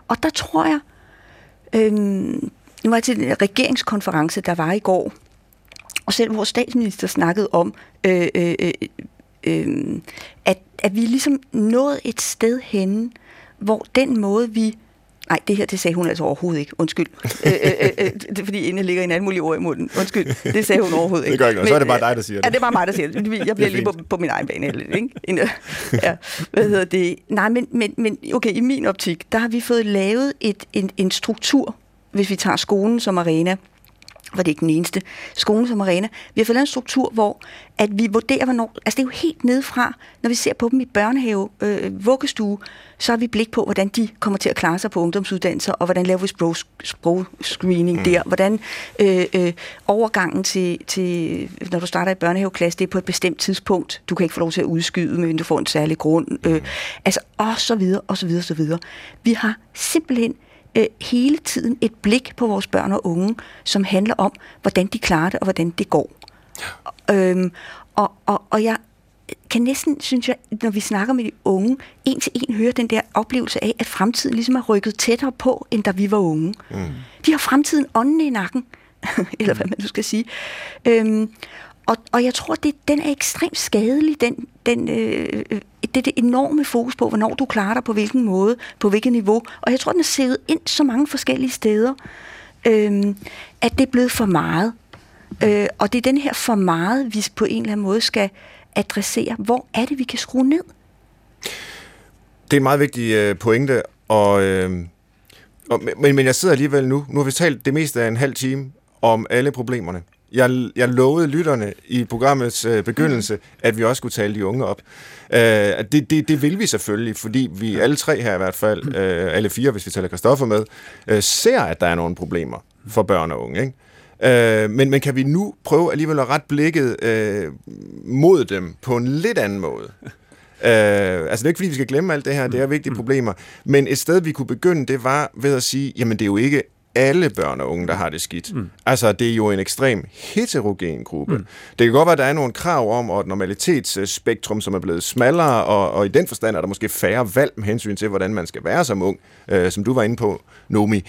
Og der tror jeg, øhm, nu var jeg til en regeringskonference, der var i går, og selv vores statsminister snakkede om, øh, øh, øh, øh, at, at vi ligesom nåede et sted henne, hvor den måde, vi Nej, det her, det sagde hun altså overhovedet ikke. Undskyld. øh, øh, øh, øh det er fordi, inde ligger en anden mulig ord i munden. Undskyld. Det sagde hun overhovedet ikke. Det gør ikke noget. Så er det bare dig, der siger det. Ja, det er bare mig, der siger det. Jeg bliver lige på, på min egen bane. Ikke? ja, hvad hedder det? Nej, men, men, men okay, i min optik, der har vi fået lavet et, en, en struktur, hvis vi tager skolen som arena, var det ikke den eneste, skolen som arena. Vi har fået en struktur, hvor at vi vurderer, hvornår, altså det er jo helt nedefra, når vi ser på dem i børnehave, øh, vuggestue, så har vi blik på, hvordan de kommer til at klare sig på ungdomsuddannelser, og hvordan laver vi sprog, sprogscreening mm. der, hvordan øh, øh, overgangen til, til, når du starter i børnehaveklasse, det er på et bestemt tidspunkt, du kan ikke få lov til at udskyde, men du får en særlig grund, øh, mm. altså og så videre, og så videre, og så videre. Vi har simpelthen øh, hele tiden et blik på vores børn og unge, som handler om, hvordan de klarer det, og hvordan det går. Ja. Øhm, og, og, og jeg kan næsten, synes jeg, når vi snakker med de unge, en til en høre den der oplevelse af, at fremtiden ligesom er rykket tættere på, end da vi var unge. Mm. De har fremtiden ånden i nakken, eller hvad man nu skal sige. Øhm, og, og jeg tror, det, den er ekstremt skadelig, den, den, øh, øh, det, det enorme fokus på, hvornår du klarer dig, på hvilken måde, på hvilket niveau. Og jeg tror, den er sædet ind så mange forskellige steder, øh, at det er blevet for meget. Øh, og det er den her for meget, vi på en eller anden måde skal adressere. Hvor er det, vi kan skrue ned? Det er en meget vigtig øh, pointe, og, øh, og, men, men jeg sidder alligevel nu, nu har vi talt det meste af en halv time om alle problemerne jeg, jeg lovede lytterne i programmets øh, begyndelse, at vi også skulle tale de unge op. Øh, det, det, det vil vi selvfølgelig, fordi vi alle tre her i hvert fald, øh, alle fire, hvis vi tæller Kristoffer med, øh, ser, at der er nogle problemer for børn og unge. Ikke? Øh, men, men kan vi nu prøve alligevel at rette blikket øh, mod dem på en lidt anden måde? Øh, altså det er ikke fordi, vi skal glemme alt det her, det er vigtige problemer, men et sted, vi kunne begynde, det var ved at sige, jamen det er jo ikke alle børn og unge, der har det skidt. Mm. Altså, det er jo en ekstrem heterogen gruppe. Mm. Det kan godt være, at der er nogle krav om, og et normalitetsspektrum, som er blevet smallere, og, og i den forstand er der måske færre valg med hensyn til, hvordan man skal være som ung, øh, som du var inde på, Nomi.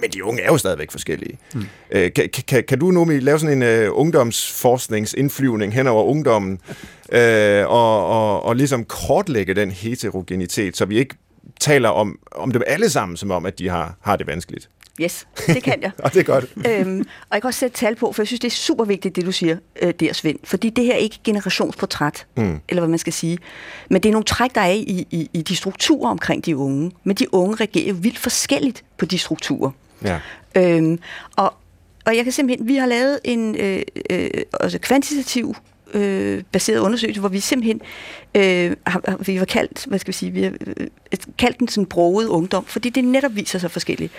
Men de unge er jo stadigvæk forskellige. Mm. Øh, kan, kan, kan du, Nomi, lave sådan en uh, ungdomsforskningsindflyvning hen over ungdommen, øh, og, og, og ligesom kortlægge den heterogenitet, så vi ikke taler om, om dem alle sammen, som om, at de har, har det vanskeligt? Yes, det kan jeg. og det er godt. Øhm, og jeg kan også sætte tal på, for jeg synes, det er super vigtigt, det du siger øh, der, Svend. Fordi det her er ikke generationsportræt, mm. eller hvad man skal sige. Men det er nogle træk, der er i, i, i de strukturer omkring de unge. Men de unge reagerer vildt forskelligt på de strukturer. Ja. Øhm, og, og jeg kan simpelthen, vi har lavet en øh, øh, også kvantitativ øh, baseret undersøgelse, hvor vi simpelthen øh, har, vi har kaldt, hvad skal vi sige, vi har øh, kaldt den sådan broget ungdom, fordi det netop viser sig forskelligt.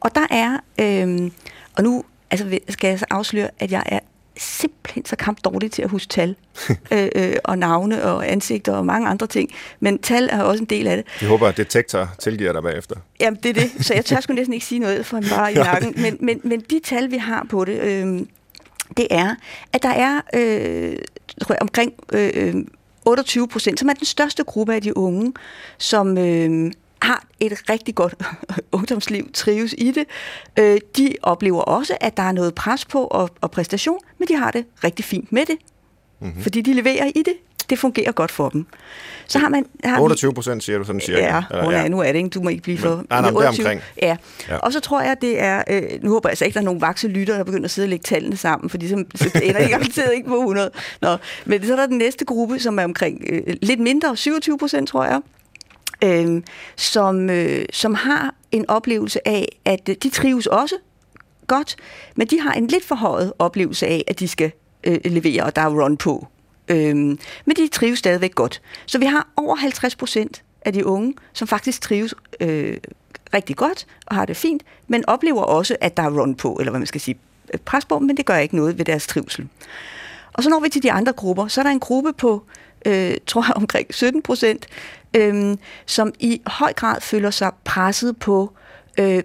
Og der er, øh, og nu altså, skal jeg så afsløre, at jeg er simpelthen så kamp dårligt til at huske tal øh, øh, og navne og ansigter og mange andre ting. Men tal er også en del af det. Jeg håber, at detektor tilgiver dig bagefter. Jamen, det er det. Så jeg tør sgu næsten ikke sige noget for en bare i nakken. Men, men, men de tal, vi har på det, øh, det er, at der er øh, tror jeg, omkring øh, 28 øh, procent, som er den største gruppe af de unge, som øh, har et rigtig godt ungdomsliv, trives i det. Øh, de oplever også, at der er noget pres på og, og præstation, men de har det rigtig fint med det, mm-hmm. fordi de leverer i det det fungerer godt for dem. Så har man... Har 28 procent, siger du sådan cirka? Ja, Eller, ja. nu er det ikke, du må ikke blive for... Men, nej, nej, 28, omkring. Ja. ja, og så tror jeg, det er... Øh, nu håber jeg altså ikke, der er nogen vakse lytter, der begynder at sidde og lægge tallene sammen, fordi så, så ender de garanteret ikke på 100. Nå, men så er der den næste gruppe, som er omkring øh, lidt mindre, 27 procent, tror jeg, øh, som, øh, som har en oplevelse af, at øh, de trives også godt, men de har en lidt forhøjet oplevelse af, at de skal øh, levere, og der er run på. Øhm, men de trives stadigvæk godt. Så vi har over 50 procent af de unge, som faktisk trives øh, rigtig godt og har det fint, men oplever også, at der er run på, eller hvad man skal sige, øh, pres på, men det gør ikke noget ved deres trivsel. Og så når vi til de andre grupper, så er der en gruppe på øh, tror jeg omkring 17 procent, øh, som i høj grad føler sig presset på øh,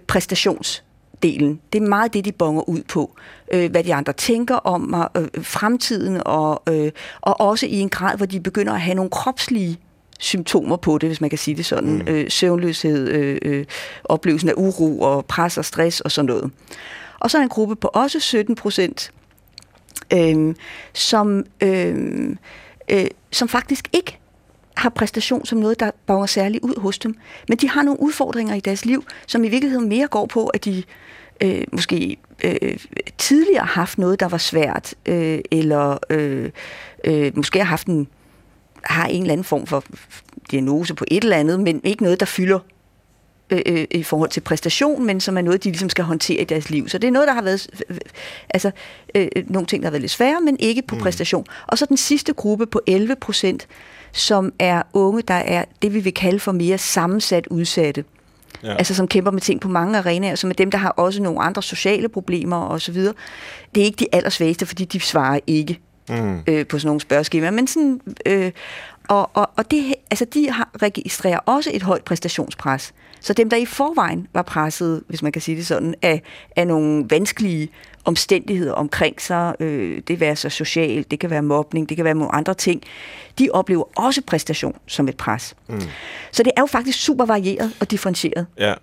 præstationsdelen. Det er meget det, de bonger ud på. Øh, hvad de andre tænker om øh, fremtiden, og, øh, og også i en grad, hvor de begynder at have nogle kropslige symptomer på det, hvis man kan sige det sådan. Mm. Øh, søvnløshed, øh, øh, oplevelsen af uro og pres og stress og sådan noget. Og så er en gruppe på også 17 procent, øh, som, øh, øh, som faktisk ikke har præstation som noget, der bonger særligt ud hos dem. Men de har nogle udfordringer i deres liv, som i virkeligheden mere går på, at de øh, måske øh, tidligere har haft noget, der var svært, øh, eller øh, øh, måske har haft en har en eller anden form for diagnose på et eller andet, men ikke noget, der fylder øh, øh, i forhold til præstation, men som er noget, de ligesom skal håndtere i deres liv. Så det er noget, der har været, altså øh, nogle ting, der har været lidt svære, men ikke på mm. præstation. Og så den sidste gruppe på 11 procent, som er unge, der er det, vi vil kalde for mere sammensat udsatte. Ja. Altså som kæmper med ting på mange arenaer, som er dem, der har også nogle andre sociale problemer osv. Det er ikke de allersvageste, fordi de svarer ikke mm. øh, på sådan nogle spørgeskemaer. Men sådan, øh, og, og, og det, altså de har, registrerer også et højt præstationspres. Så dem, der i forvejen var presset, hvis man kan sige det sådan, af, af nogle vanskelige omstændigheder omkring sig, øh, det kan være så socialt, det kan være mobning, det kan være nogle andre ting, de oplever også præstation som et pres. Mm. Så det er jo faktisk super varieret og differentieret. Ja.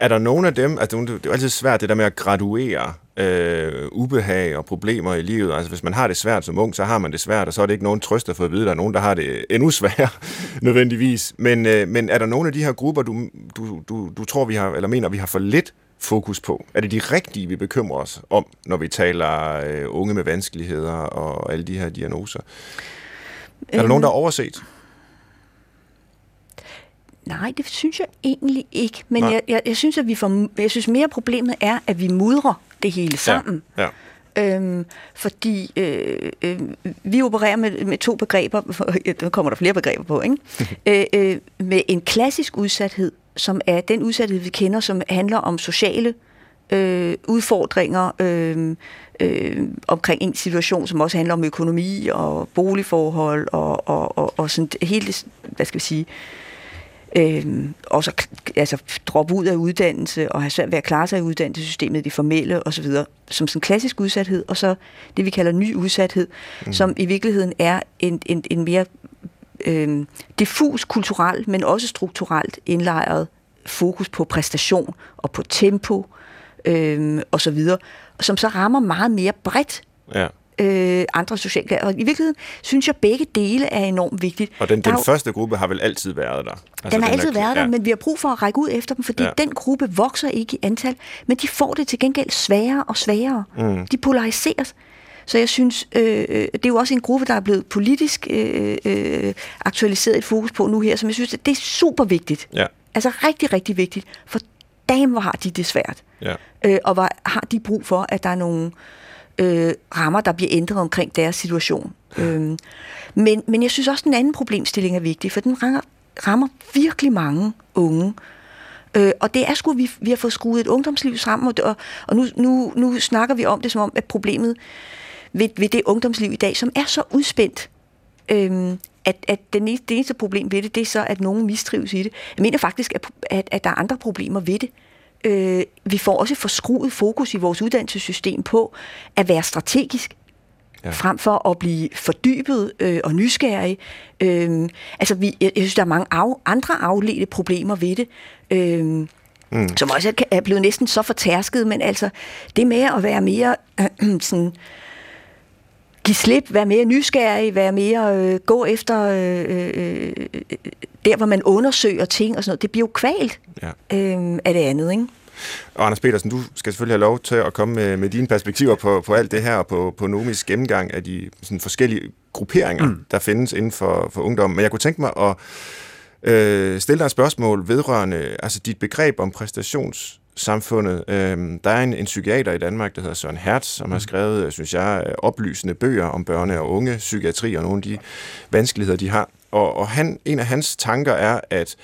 Er der nogen af dem, altså det er jo altid svært det der med at graduere øh, ubehag og problemer i livet. Altså hvis man har det svært som ung, så har man det svært, og så er det ikke nogen trøst at få at vide, at der er nogen, der har det endnu sværere nødvendigvis. Men, øh, men er der nogle af de her grupper, du, du, du, du tror, vi har, eller mener, vi har for lidt fokus på? Er det de rigtige, vi bekymrer os om, når vi taler øh, unge med vanskeligheder og alle de her diagnoser? Er der nogen, der er overset? Nej, det synes jeg egentlig ikke. Men jeg, jeg, jeg synes, at vi får, jeg synes mere problemet er, at vi mudrer det hele sammen. Ja. Ja. Øhm, fordi øh, øh, vi opererer med, med to begreber, der kommer der flere begreber på, ikke? øh, øh, med en klassisk udsathed, som er den udsathed, vi kender, som handler om sociale øh, udfordringer øh, øh, omkring en situation, som også handler om økonomi og boligforhold og, og, og, og sådan hele, hvad skal vi sige, øh, også altså, droppe ud af uddannelse og have svært ved at klare sig i uddannelsessystemet, det formelle osv., som sådan klassisk udsathed, og så det, vi kalder ny udsathed, mm. som i virkeligheden er en, en, en mere øh, diffus kulturelt, men også strukturelt indlejret fokus på præstation og på tempo øh, og så videre, som så rammer meget mere bredt ja øh, andre sociale. Og i virkeligheden synes jeg, at begge dele er enormt vigtigt. Og den, den jo, første gruppe har vel altid været der? Altså, den har den altid er, været der, ja. men vi har brug for at række ud efter dem, fordi ja. den gruppe vokser ikke i antal, men de får det til gengæld sværere og sværere. Mm. De polariseres. Så jeg synes, øh, det er jo også en gruppe, der er blevet politisk øh, øh, aktualiseret et fokus på nu her, som jeg synes, det er super vigtigt. Ja. Altså rigtig, rigtig vigtigt. For dame, hvor har de det svært. Ja. Øh, og hvor har de brug for, at der er nogle øh, rammer, der bliver ændret omkring deres situation. Øhm, men, men jeg synes også, at den anden problemstilling er vigtig, for den rammer, rammer virkelig mange unge. Øh, og det er sgu, vi, vi har fået skruet et ungdomsliv sammen, og, og nu, nu, nu snakker vi om det som om, at problemet ved, ved det ungdomsliv i dag, som er så udspændt, øh, at, at den eneste, det eneste problem ved det, det er så, at nogen mistrives i det. Jeg mener faktisk, at, at, at der er andre problemer ved det. Øh, vi får også forskruet fokus i vores uddannelsessystem på at være strategisk, ja. frem for at blive fordybet øh, og nysgerrig. Øh, altså, vi, jeg, jeg synes, der er mange af, andre afledte problemer ved det. Øh, mm. som også er blevet næsten så fortærsket, men altså det med at være mere øh, sådan give slip, være mere nysgerrig, være mere øh, gå efter øh, øh, der, hvor man undersøger ting og sådan noget, det bliver jo kvalt ja. øh, af det andet, ikke? Og Anders Petersen, du skal selvfølgelig have lov til at komme med, med dine perspektiver på, på alt det her, og på, på Nomis gennemgang af de sådan, forskellige grupperinger, mm. der findes inden for, for ungdommen. Men jeg kunne tænke mig at øh, stille dig et spørgsmål vedrørende altså dit begreb om præstations samfundet. Øhm, der er en, en psykiater i Danmark, der hedder Søren Hertz, som har mm. skrevet, synes jeg, oplysende bøger om børne- og unge psykiatri og nogle af de vanskeligheder, de har. Og, og han, en af hans tanker er, at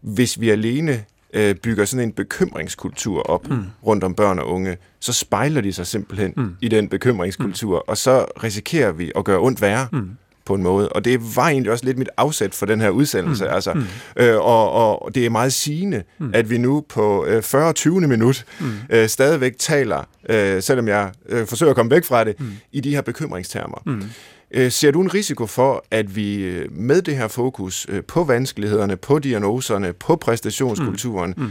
hvis vi alene øh, bygger sådan en bekymringskultur op mm. rundt om børn og unge, så spejler de sig simpelthen mm. i den bekymringskultur, mm. og så risikerer vi at gøre ondt værre. Mm på en måde. Og det var egentlig også lidt mit afsæt for den her udsendelse. Mm. Altså, mm. Øh, og, og det er meget sigende, mm. at vi nu på øh, 40-20. minut mm. øh, stadigvæk taler, øh, selvom jeg øh, forsøger at komme væk fra det, mm. i de her bekymringstermer. Mm. Øh, ser du en risiko for, at vi øh, med det her fokus øh, på vanskelighederne, på diagnoserne, på præstationskulturen, mm. Mm.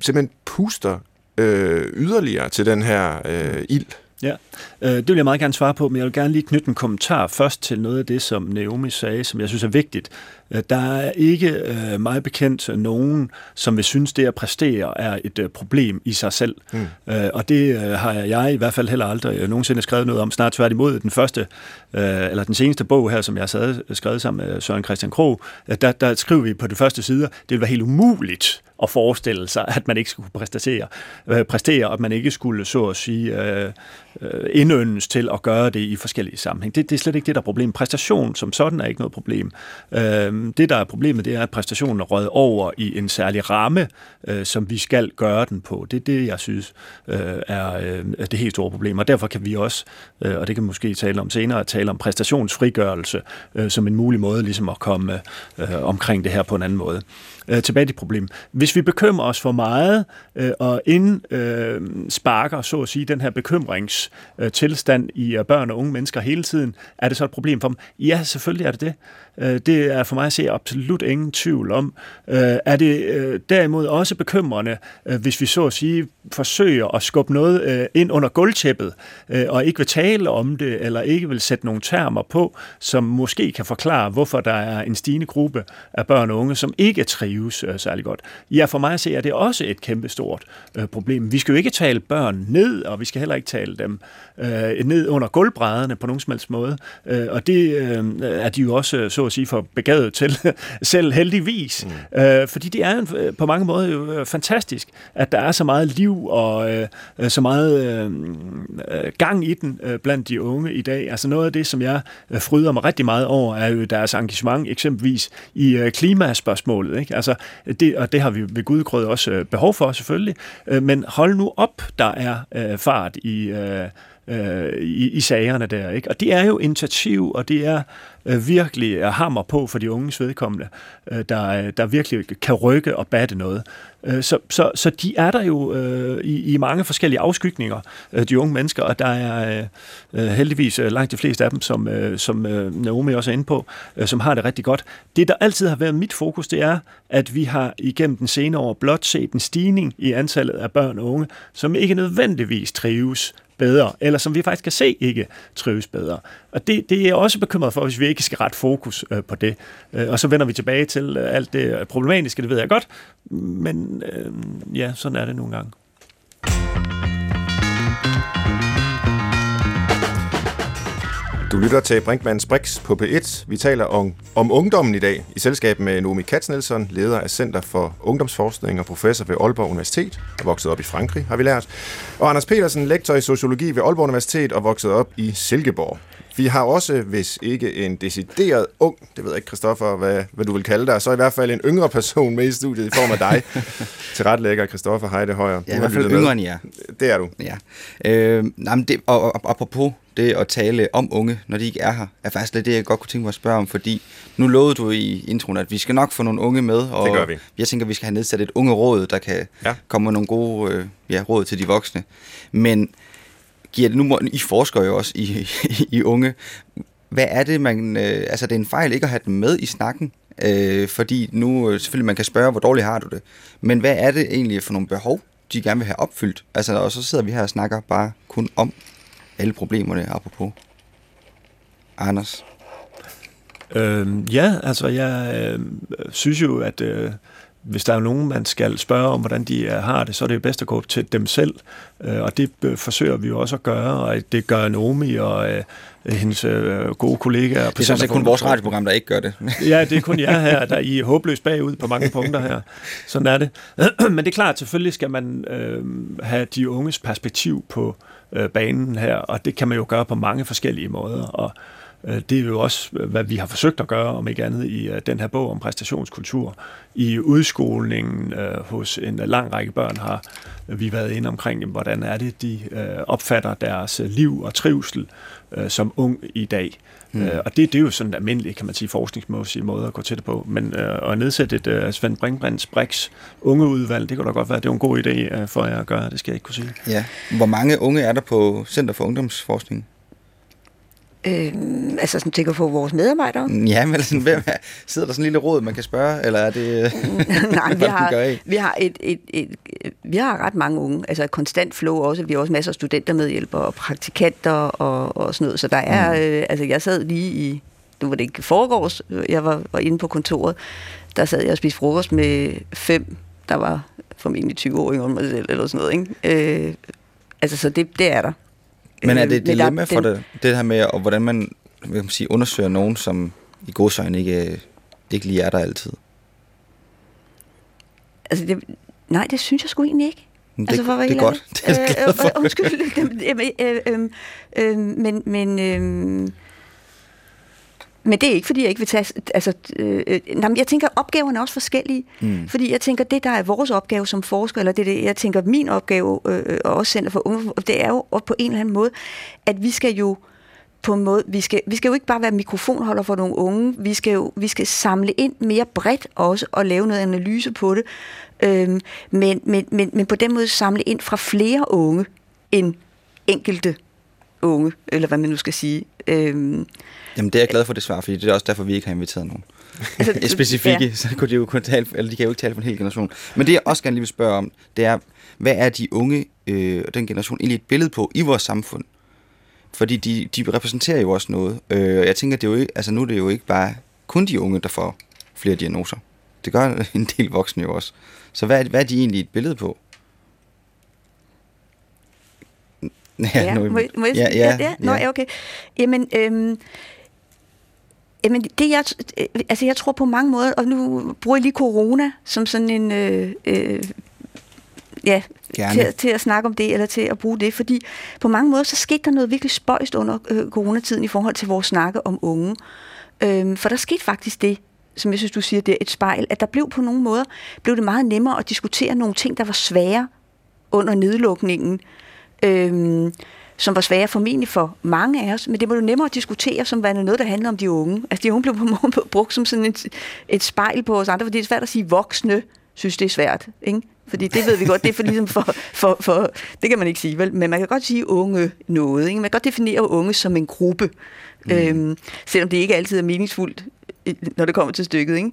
simpelthen puster øh, yderligere til den her øh, ild? Ja, øh, det vil jeg meget gerne svare på, men jeg vil gerne lige knytte en kommentar først til noget af det, som Naomi sagde, som jeg synes er vigtigt. Øh, der er ikke øh, meget bekendt nogen, som vil synes, det at præstere er et øh, problem i sig selv. Mm. Øh, og det øh, har jeg i hvert fald heller aldrig øh, nogensinde skrevet noget om. Snart tværtimod den første, øh, eller den seneste bog her, som jeg har skrevet sammen med Søren Christian Krog, øh, der, der skriver vi på de første sider, det vil være helt umuligt at forestille sig, at man ikke skulle præstere, øh, præstere at man ikke skulle, så at sige, øh, øh, indøndes til at gøre det i forskellige sammenhæng. Det, det er slet ikke det, der er problemet. Præstation som sådan er ikke noget problem. Øh, Øhm, det, der er problemet, det er, at præstationen er røget over i en særlig ramme, øh, som vi skal gøre den på. Det er det, jeg synes øh, er øh, det helt store problem. Og derfor kan vi også, øh, og det kan vi måske tale om senere, tale om præstationsfrigørelse øh, som en mulig måde ligesom at komme øh, omkring det her på en anden måde øh, tilbage til problemet. Hvis vi bekymrer os for meget øh, og indsparker, øh, så at sige, den her bekymringstilstand øh, i øh, børn og unge mennesker hele tiden, er det så et problem for dem? Ja, selvfølgelig er det det. Øh, det er for mig at se absolut ingen tvivl om. Øh, er det øh, derimod også bekymrende, øh, hvis vi så at sige forsøger at skubbe noget øh, ind under gulvtæppet, øh, og ikke vil tale om det, eller ikke vil sætte nogle termer på, som måske kan forklare, hvorfor der er en stigende gruppe af børn og unge, som ikke trives særlig godt. Ja, for mig at se er det også et kæmpestort problem. Vi skal jo ikke tale børn ned, og vi skal heller ikke tale dem ned under gulvbrædderne på nogen som helst måde. Og det er de jo også så at sige, for begavet til, selv heldigvis. Mm. Øh, fordi det er en, på mange måder jo øh, fantastisk, at der er så meget liv og øh, så meget øh, øh, gang i den øh, blandt de unge i dag. Altså noget af det, som jeg øh, fryder mig rigtig meget over, er jo deres engagement eksempelvis i øh, klimaspørgsmålet. Ikke? Altså, det, og det har vi ved Gudgrød også øh, behov for selvfølgelig. Øh, men hold nu op, der er øh, fart i... Øh, øh, i, i sagerne der. Ikke? Og det er jo initiativ, og det er øh, virkelig er hammer på for de unges vedkommende, øh, der, øh, der virkelig kan rykke og batte noget. Øh, så, så, så de er der jo øh, i, i mange forskellige afskygninger, øh, de unge mennesker, og der er øh, øh, heldigvis øh, langt de fleste af dem, som, øh, som øh, Naomi også er inde på, øh, som har det rigtig godt. Det, der altid har været mit fokus, det er, at vi har igennem den senere år blot set en stigning i antallet af børn og unge, som ikke nødvendigvis trives bedre, eller som vi faktisk kan se ikke trives bedre. Og det, det er jeg også bekymret for, hvis vi ikke skal ret fokus øh, på det. Øh, og så vender vi tilbage til øh, alt det problematiske, det ved jeg godt, men øh, ja, sådan er det nogle gange. Du lytter til Brinkmanns Brix på P1. Vi taler om, om ungdommen i dag i selskab med Nomi Katznelson, leder af Center for Ungdomsforskning og professor ved Aalborg Universitet, og vokset op i Frankrig, har vi lært. Og Anders Petersen, lektor i sociologi ved Aalborg Universitet og vokset op i Silkeborg. Vi har også, hvis ikke en decideret ung, det ved jeg ikke, Christoffer, hvad, hvad du vil kalde dig, så i hvert fald en yngre person med i studiet i form af dig. til ret lækker, Christoffer Heide Højer. Ja, i hvert fald yngre end jer. Det er du. Ja. Øh, nej, men det, og, og, apropos det at tale om unge, når de ikke er her, er faktisk lidt det, jeg godt kunne tænke mig at spørge om, fordi nu lovede du i introen, at vi skal nok få nogle unge med, og det gør vi. jeg tænker, at vi skal have nedsat et unge råd, der kan ja. komme med nogle gode øh, ja, råd til de voksne. Men giver det nu, I forsker jo også i, i, unge, hvad er det, man, øh, altså det er en fejl ikke at have den med i snakken, øh, fordi nu øh, selvfølgelig man kan spørge, hvor dårligt har du det, men hvad er det egentlig for nogle behov, de gerne vil have opfyldt? Altså, og så sidder vi her og snakker bare kun om alle problemerne, apropos. Anders? Øhm, ja, altså jeg øh, synes jo, at øh, hvis der er nogen, man skal spørge om, hvordan de øh, har det, så er det jo bedst at gå til dem selv. Øh, og det øh, forsøger vi jo også at gøre, og det gør Nomi og hendes gode kollegaer. Det er sådan set kun vores radioprogram, der ikke gør det. ja, det er kun jer her, der I er håbløst bagud på mange punkter her. Sådan er det. Men det er klart, selvfølgelig skal man øh, have de unges perspektiv på øh, banen her, og det kan man jo gøre på mange forskellige måder. Og Øh, det er jo også, hvad vi har forsøgt at gøre, om ikke andet, i øh, den her bog om præstationskultur. I udskolingen øh, hos en lang række børn har vi været inde omkring, hvordan er det, de opfatter deres liv og trivsel som ung i dag. Mm. og det, det er jo sådan en almindelig, kan man sige, forskningsmæssig måde at gå til det på. Men øh, at nedsætte et uh, Svend Brinkmanns Brix ungeudvalg, det kunne da godt være, det er en god idé for jer at gøre, det skal jeg ikke kunne sige. Ja. Hvor mange unge er der på Center for Ungdomsforskning? Øh, altså sådan tænker på vores medarbejdere? Ja, men sådan, hvem er, sidder der sådan en lille råd, man kan spørge, eller er det... Nej, vi har, vi har, et, et, et, vi har ret mange unge, altså et konstant flow også. Vi har også masser af studenter medhjælpere og praktikanter og, og sådan noget. Så der er, mm. øh, altså jeg sad lige i, nu var det ikke foregårs, jeg var, var inde på kontoret, der sad jeg og spiste frokost med fem, der var formentlig 20 år yngre mig selv, eller sådan noget. Ikke? Øh, altså, så det, det er der. Men er det et dilemma for det, det her med, og hvordan man, vil man sige, undersøger nogen, som i godsøjne ikke, ikke lige er der altid? Altså, det, nej, det synes jeg sgu egentlig ikke. Det, altså, for det er godt. Det er jeg glad for. Øh, undskyld, øh, øh, øh, men, men øh, men det er ikke, fordi jeg ikke vil tage... Altså, øh, øh nej, jeg tænker, opgaverne er også forskellige. Mm. Fordi jeg tænker, det der er vores opgave som forsker, eller det, det jeg tænker, min opgave, øh, øh og også Center for Unge, det er jo på en eller anden måde, at vi skal jo på en måde, vi skal, vi skal jo ikke bare være mikrofonholder for nogle unge, vi skal jo vi skal samle ind mere bredt også, og lave noget analyse på det, øhm, men, men, men, men på den måde samle ind fra flere unge end enkelte unge, eller hvad man nu skal sige. Øhm, Jamen det er jeg glad for det svar, fordi det er også derfor, vi ikke har inviteret nogen. Altså, Specifikke, ja. så kunne de jo kun tale, eller de kan jo ikke tale for en hel generation. Men det jeg også gerne lige vil spørge om, det er, hvad er de unge øh, og den generation egentlig et billede på i vores samfund? Fordi de, de repræsenterer jo også noget. Øh, jeg tænker, det er jo ikke, altså nu er det jo ikke bare kun de unge, der får flere diagnoser. Det gør en del voksne jo også. Så hvad hvad er de egentlig et billede på? Ja, ja, nu, må, må jeg, ja, ja, ja. Nå, ja, okay. Jamen, øhm, Jamen, det jeg, altså jeg tror på mange måder, og nu bruger jeg lige corona som sådan en, øh, øh, ja, til, til at snakke om det, eller til at bruge det, fordi på mange måder, så skete der noget virkelig spøjst under øh, coronatiden i forhold til vores snakke om unge. Øh, for der skete faktisk det, som jeg synes, du siger, det er et spejl, at der blev på nogle måder, blev det meget nemmere at diskutere nogle ting, der var svære under nedlukningen. Øh, som var svære formentlig for mange af os, men det var jo nemmere at diskutere, som var noget, der handler om de unge. Altså de unge blev på måde brugt som sådan et, et spejl på os andre, fordi det er svært at sige voksne, synes det er svært, ikke? Fordi det ved vi godt, det er for ligesom for, for, for, det kan man ikke sige, vel? Men man kan godt sige unge noget, ikke? Man kan godt definere unge som en gruppe, mm. øhm, selvom det ikke altid er meningsfuldt, når det kommer til stykket, ikke?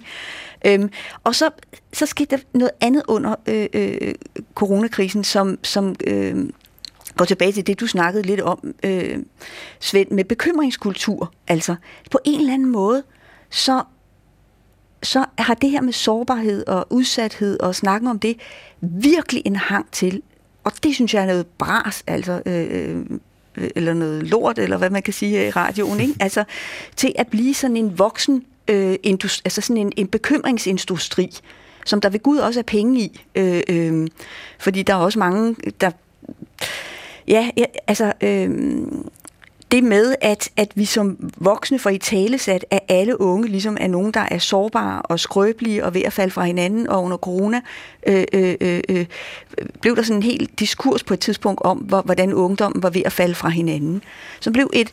Øhm, og så, så skete der noget andet under øh, øh, coronakrisen, som, som øh, går tilbage til det, du snakkede lidt om, øh, Svend, med bekymringskultur. Altså, på en eller anden måde, så, så har det her med sårbarhed og udsathed og snakken om det virkelig en hang til. Og det synes jeg er noget bras, altså, øh, øh, øh eller noget lort, eller hvad man kan sige her i radioen, ikke? Altså, til at blive sådan en voksen, øh, industri, altså sådan en, en bekymringsindustri, som der ved Gud også er penge i. Øh, øh, fordi der er også mange, der Ja, ja altså... Øh, det med, at, at vi som voksne får i talesat, at alle unge ligesom er nogen, der er sårbare og skrøbelige og ved at falde fra hinanden, og under corona øh, øh, øh, øh blev der sådan en helt diskurs på et tidspunkt om, hvor, hvordan ungdommen var ved at falde fra hinanden. Så blev et,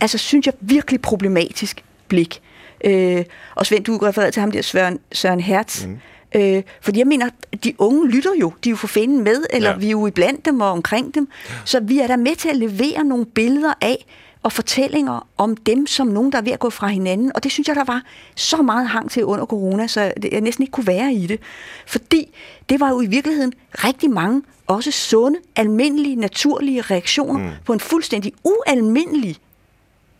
altså synes jeg, virkelig problematisk blik. Øh, og Svend, du refererede til ham der Søren, Søren Hertz, mm Øh, fordi jeg mener, de unge lytter jo, de er jo for finde med, eller ja. vi er jo iblandt dem og omkring dem. Så vi er der med til at levere nogle billeder af, og fortællinger om dem som nogen, der er ved at gå fra hinanden. Og det synes jeg, der var så meget hang til under corona, så jeg næsten ikke kunne være i det. Fordi det var jo i virkeligheden rigtig mange, også sunde, almindelige, naturlige reaktioner mm. på en fuldstændig ualmindelig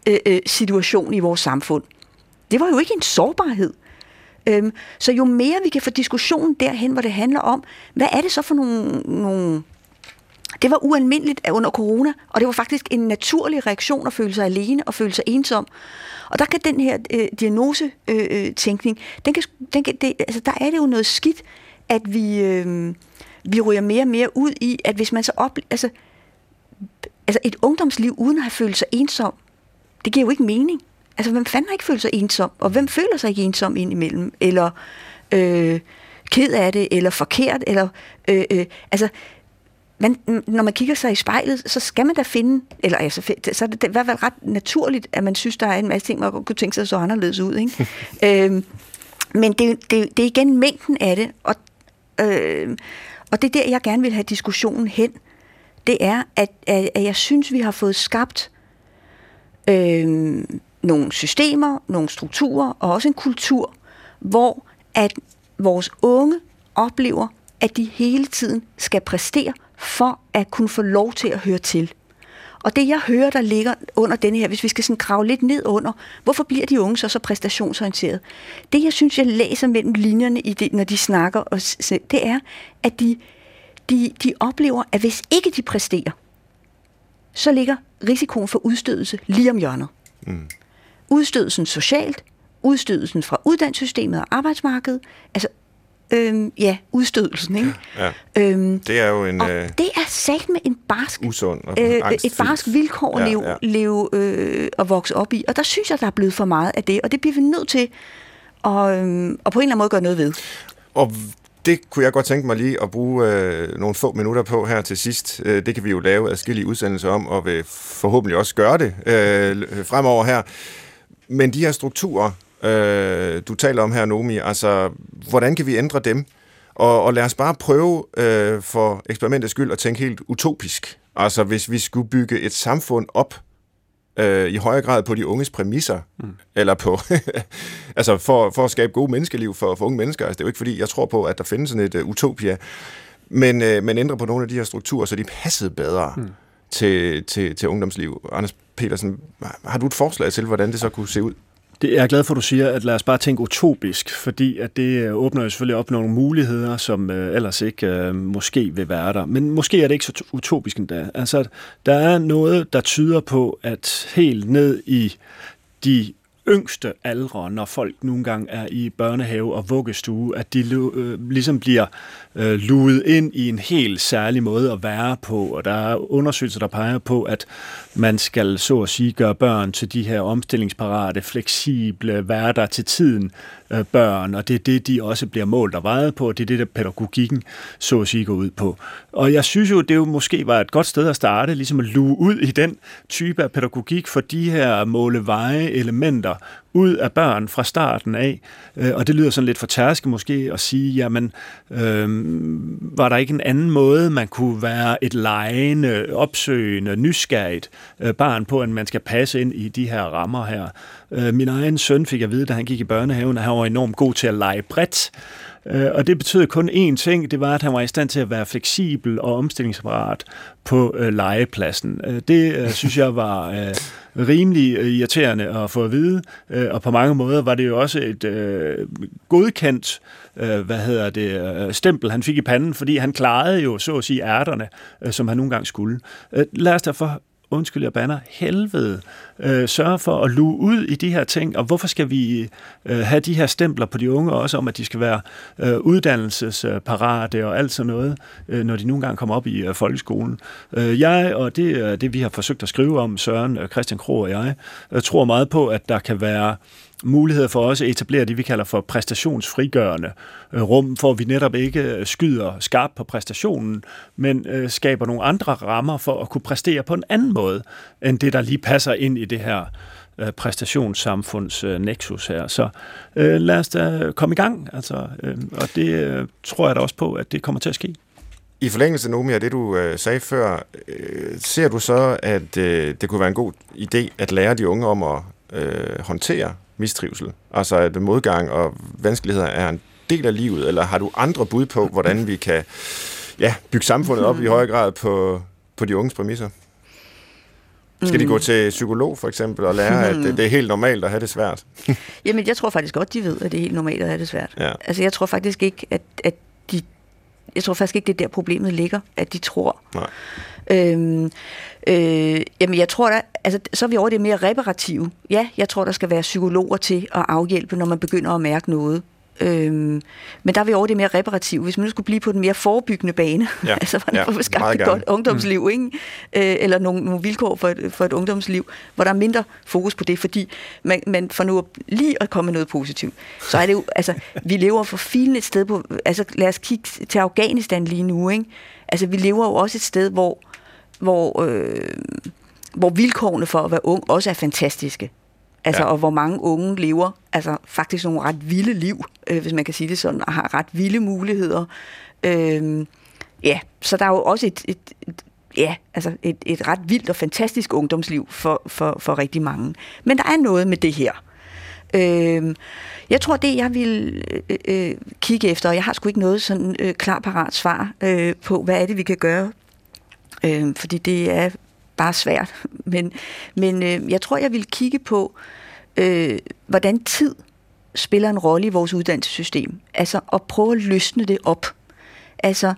øh, øh, situation i vores samfund. Det var jo ikke en sårbarhed. Øhm, så jo mere vi kan få diskussionen derhen, hvor det handler om, hvad er det så for nogle, nogle det var ualmindeligt under corona, og det var faktisk en naturlig reaktion at føle sig alene og føle sig ensom. Og der kan den her øh, diagnosetænkning, øh, øh den kan, den kan, det, altså der er det jo noget skidt, at vi, øh, vi ryger mere og mere ud i, at hvis man så oplever, altså, altså et ungdomsliv uden at have følt sig ensom, Det giver jo ikke mening. Altså, hvem fanden har ikke følt sig ensom? Og hvem føler sig ikke ensom indimellem? Eller øh, ked af det, eller forkert, eller... Øh, øh, altså, man, når man kigger sig i spejlet, så skal man da finde, eller altså, så er det i hvert fald ret naturligt, at man synes, der er en masse ting, man kunne tænke sig så anderledes ud. Ikke? øhm, men det, det, det er igen mængden af det, og, øh, og det er der, jeg gerne vil have diskussionen hen. Det er, at, at, at jeg synes, vi har fået skabt øh, nogle systemer, nogle strukturer og også en kultur, hvor at vores unge oplever, at de hele tiden skal præstere for at kunne få lov til at høre til. Og det jeg hører, der ligger under denne her, hvis vi skal sådan grave lidt ned under, hvorfor bliver de unge så så præstationsorienterede? Det jeg synes, jeg læser mellem linjerne, i det, når de snakker, og, det er, at de, de, de oplever, at hvis ikke de præsterer, så ligger risikoen for udstødelse lige om hjørnet. Mm. Udstødelsen socialt, udstødelsen fra uddannelsessystemet og arbejdsmarkedet, altså Øhm, ja, udstødelsen, ikke? Ja. Øhm, det er jo en... Og øh, det er sat med en barsk... Usund og øh, Et barsk vilkår at ja, leve, ja. leve øh, og vokse op i. Og der synes jeg, der er blevet for meget af det. Og det bliver vi nødt til at, øh, at på en eller anden måde gøre noget ved. Og det kunne jeg godt tænke mig lige at bruge øh, nogle få minutter på her til sidst. Øh, det kan vi jo lave adskillige udsendelser om, og vil forhåbentlig også gøre det øh, fremover her. Men de her strukturer, øh, du taler om her, Nomi, altså, hvordan kan vi ændre dem? Og, og lad os bare prøve øh, for eksperimentets skyld at tænke helt utopisk. Altså, hvis vi skulle bygge et samfund op øh, i højere grad på de unges præmisser, mm. eller på, altså for, for at skabe gode menneskeliv for, for unge mennesker. Altså, det er jo ikke fordi, jeg tror på, at der findes sådan et uh, utopia, men, øh, men ændre på nogle af de her strukturer, så de passede bedre mm. til, til, til ungdomsliv. Anders Petersen, har du et forslag til, hvordan det så kunne se ud? Det er jeg glad for, at du siger, at lad os bare tænke utopisk, fordi at det øh, åbner jo selvfølgelig op nogle muligheder, som øh, ellers ikke øh, måske vil være der. Men måske er det ikke så utopisk endda. Altså, der er noget, der tyder på, at helt ned i de yngste aldre, når folk nogle gange er i børnehave og vuggestue, at de øh, ligesom bliver øh, luet ind i en helt særlig måde at være på, og der er undersøgelser, der peger på, at man skal så at sige gøre børn til de her omstillingsparate, fleksible, være der til tiden øh, børn, og det er det, de også bliver målt og vejet på, og det er det, der pædagogikken så at sige går ud på. Og jeg synes jo, det jo måske var et godt sted at starte, ligesom at luge ud i den type af pædagogik for de her måleveje elementer, ud af børn fra starten af. Øh, og det lyder sådan lidt for tærske måske at sige, jamen, øh, var der ikke en anden måde, man kunne være et lejende, opsøgende, nysgerrigt øh, barn på, end man skal passe ind i de her rammer her. Øh, min egen søn fik at vide, da han gik i børnehaven, at han var enormt god til at lege bredt. Øh, og det betød kun én ting, det var, at han var i stand til at være fleksibel og omstillingsparat på øh, legepladsen. Øh, det øh, synes jeg var øh, rimelig øh, irriterende at få at vide, øh, og på mange måder var det jo også et øh, godkendt øh, hvad hedder det, øh, stempel, han fik i panden, fordi han klarede jo, så at sige, ærterne, øh, som han nogle gange skulle. Øh, lad os derfor undskyld jeg banner, helvede, øh, sørge for at luge ud i de her ting, og hvorfor skal vi øh, have de her stempler på de unge også, om at de skal være øh, uddannelsesparate og alt sådan noget, øh, når de nogle gange kommer op i øh, folkeskolen. Øh, jeg, og det er det, vi har forsøgt at skrive om, Søren, øh, Christian Kro og jeg, øh, tror meget på, at der kan være muligheder for også at etablere det, vi kalder for præstationsfrigørende øh, rum, for vi netop ikke øh, skyder skarpt på præstationen, men øh, skaber nogle andre rammer for at kunne præstere på en anden måde, end det, der lige passer ind i det her øh, præstationssamfunds øh, nexus her. Så øh, lad os da komme i gang, altså, øh, og det øh, tror jeg da også på, at det kommer til at ske. I forlængelse, Nomi, af det du øh, sagde før, øh, ser du så, at øh, det kunne være en god idé at lære de unge om at øh, håndtere mistrivsel? Altså at modgang og vanskeligheder er en del af livet, eller har du andre bud på, hvordan vi kan ja, bygge samfundet op i højere grad på, på de unges præmisser? Skal de gå mm. til psykolog for eksempel og lære, at det, det er helt normalt at have det svært? Jamen, jeg tror faktisk godt, de ved, at det er helt normalt at have det svært. Ja. Altså, jeg tror faktisk ikke, at, at de... Jeg tror faktisk ikke, det er der problemet ligger, at de tror. Nej. Øhm, øh, jamen, jeg tror da, altså, så er vi over det mere reparative. Ja, jeg tror, der skal være psykologer til at afhjælpe, når man begynder at mærke noget. Øhm, men der er vi over det mere reparative. Hvis man nu skulle blive på den mere forebyggende bane, ja. altså hvordan ja, får skabt et godt ungdomsliv, mm. ikke? Øh, eller nogle, nogle vilkår for et, for et ungdomsliv, hvor der er mindre fokus på det, fordi man, man får nu lige at komme med noget positivt. Så er det jo, altså, vi lever for filen et sted på, altså lad os kigge til Afghanistan lige nu, ikke? Altså vi lever jo også et sted, hvor, hvor, øh, hvor vilkårene for at være ung også er fantastiske. Altså, ja. og hvor mange unge lever altså faktisk nogle ret vilde liv, øh, hvis man kan sige det sådan, og har ret vilde muligheder. Øh, ja, så der er jo også et, et, et ja, altså et, et ret vildt og fantastisk ungdomsliv for, for, for rigtig mange. Men der er noget med det her. Øh, jeg tror, det jeg vil øh, øh, kigge efter, og jeg har sgu ikke noget sådan øh, klar parat svar øh, på, hvad er det, vi kan gøre. Øh, fordi det er bare svært. Men, men øh, jeg tror, jeg vil kigge på, øh, hvordan tid spiller en rolle i vores uddannelsessystem. Altså at prøve at løsne det op. Altså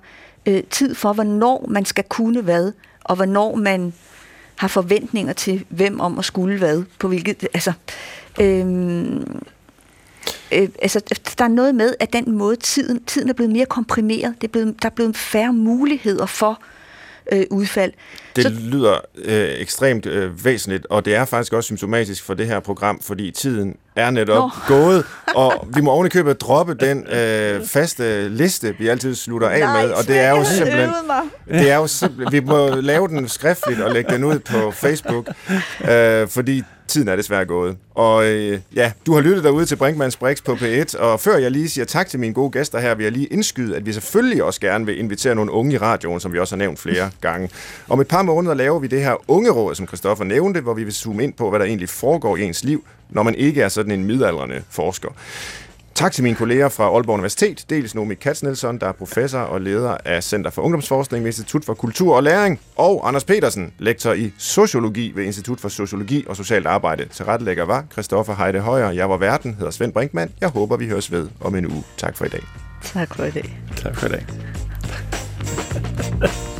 øh, tid for, hvornår man skal kunne hvad, og hvornår man har forventninger til, hvem om at skulle hvad, på hvilket, altså, øh, øh, altså, der er noget med, at den måde tiden, tiden er blevet mere komprimeret, det er blevet, der er blevet færre muligheder for øh, udfald. Det så... lyder øh, ekstremt øh, væsentligt, og det er faktisk også symptomatisk for det her program, fordi tiden er netop Nå. gået, og vi må ovenikøbet droppe den øh, faste liste, vi altid slutter af Nej, med, og det er jo simpelthen, det er jo simpelthen, vi må lave den skriftligt og lægge den ud på Facebook, øh, fordi tiden er desværre gået. Og øh, ja, du har lyttet derude til Brinkmanns Brix på P1, og før jeg lige siger tak til mine gode gæster her, vil jeg lige indskyde, at vi selvfølgelig også gerne vil invitere nogle unge i radioen, som vi også har nævnt flere gange. Om et par måneder laver vi det her ungeråd, som Christoffer nævnte, hvor vi vil zoome ind på, hvad der egentlig foregår i ens liv, når man ikke er sådan en midaldrende forsker. Tak til mine kolleger fra Aalborg Universitet, dels Nomi Katznelson, der er professor og leder af Center for Ungdomsforskning ved Institut for Kultur og Læring, og Anders Petersen, lektor i sociologi ved Institut for Sociologi og Socialt Arbejde. Til rettelægger var Christoffer Heide Højer. Jeg var verden, hedder Svend Brinkmann. Jeg håber, vi høres ved om en uge. Tak for i dag. Tak for i dag. Tak for i dag.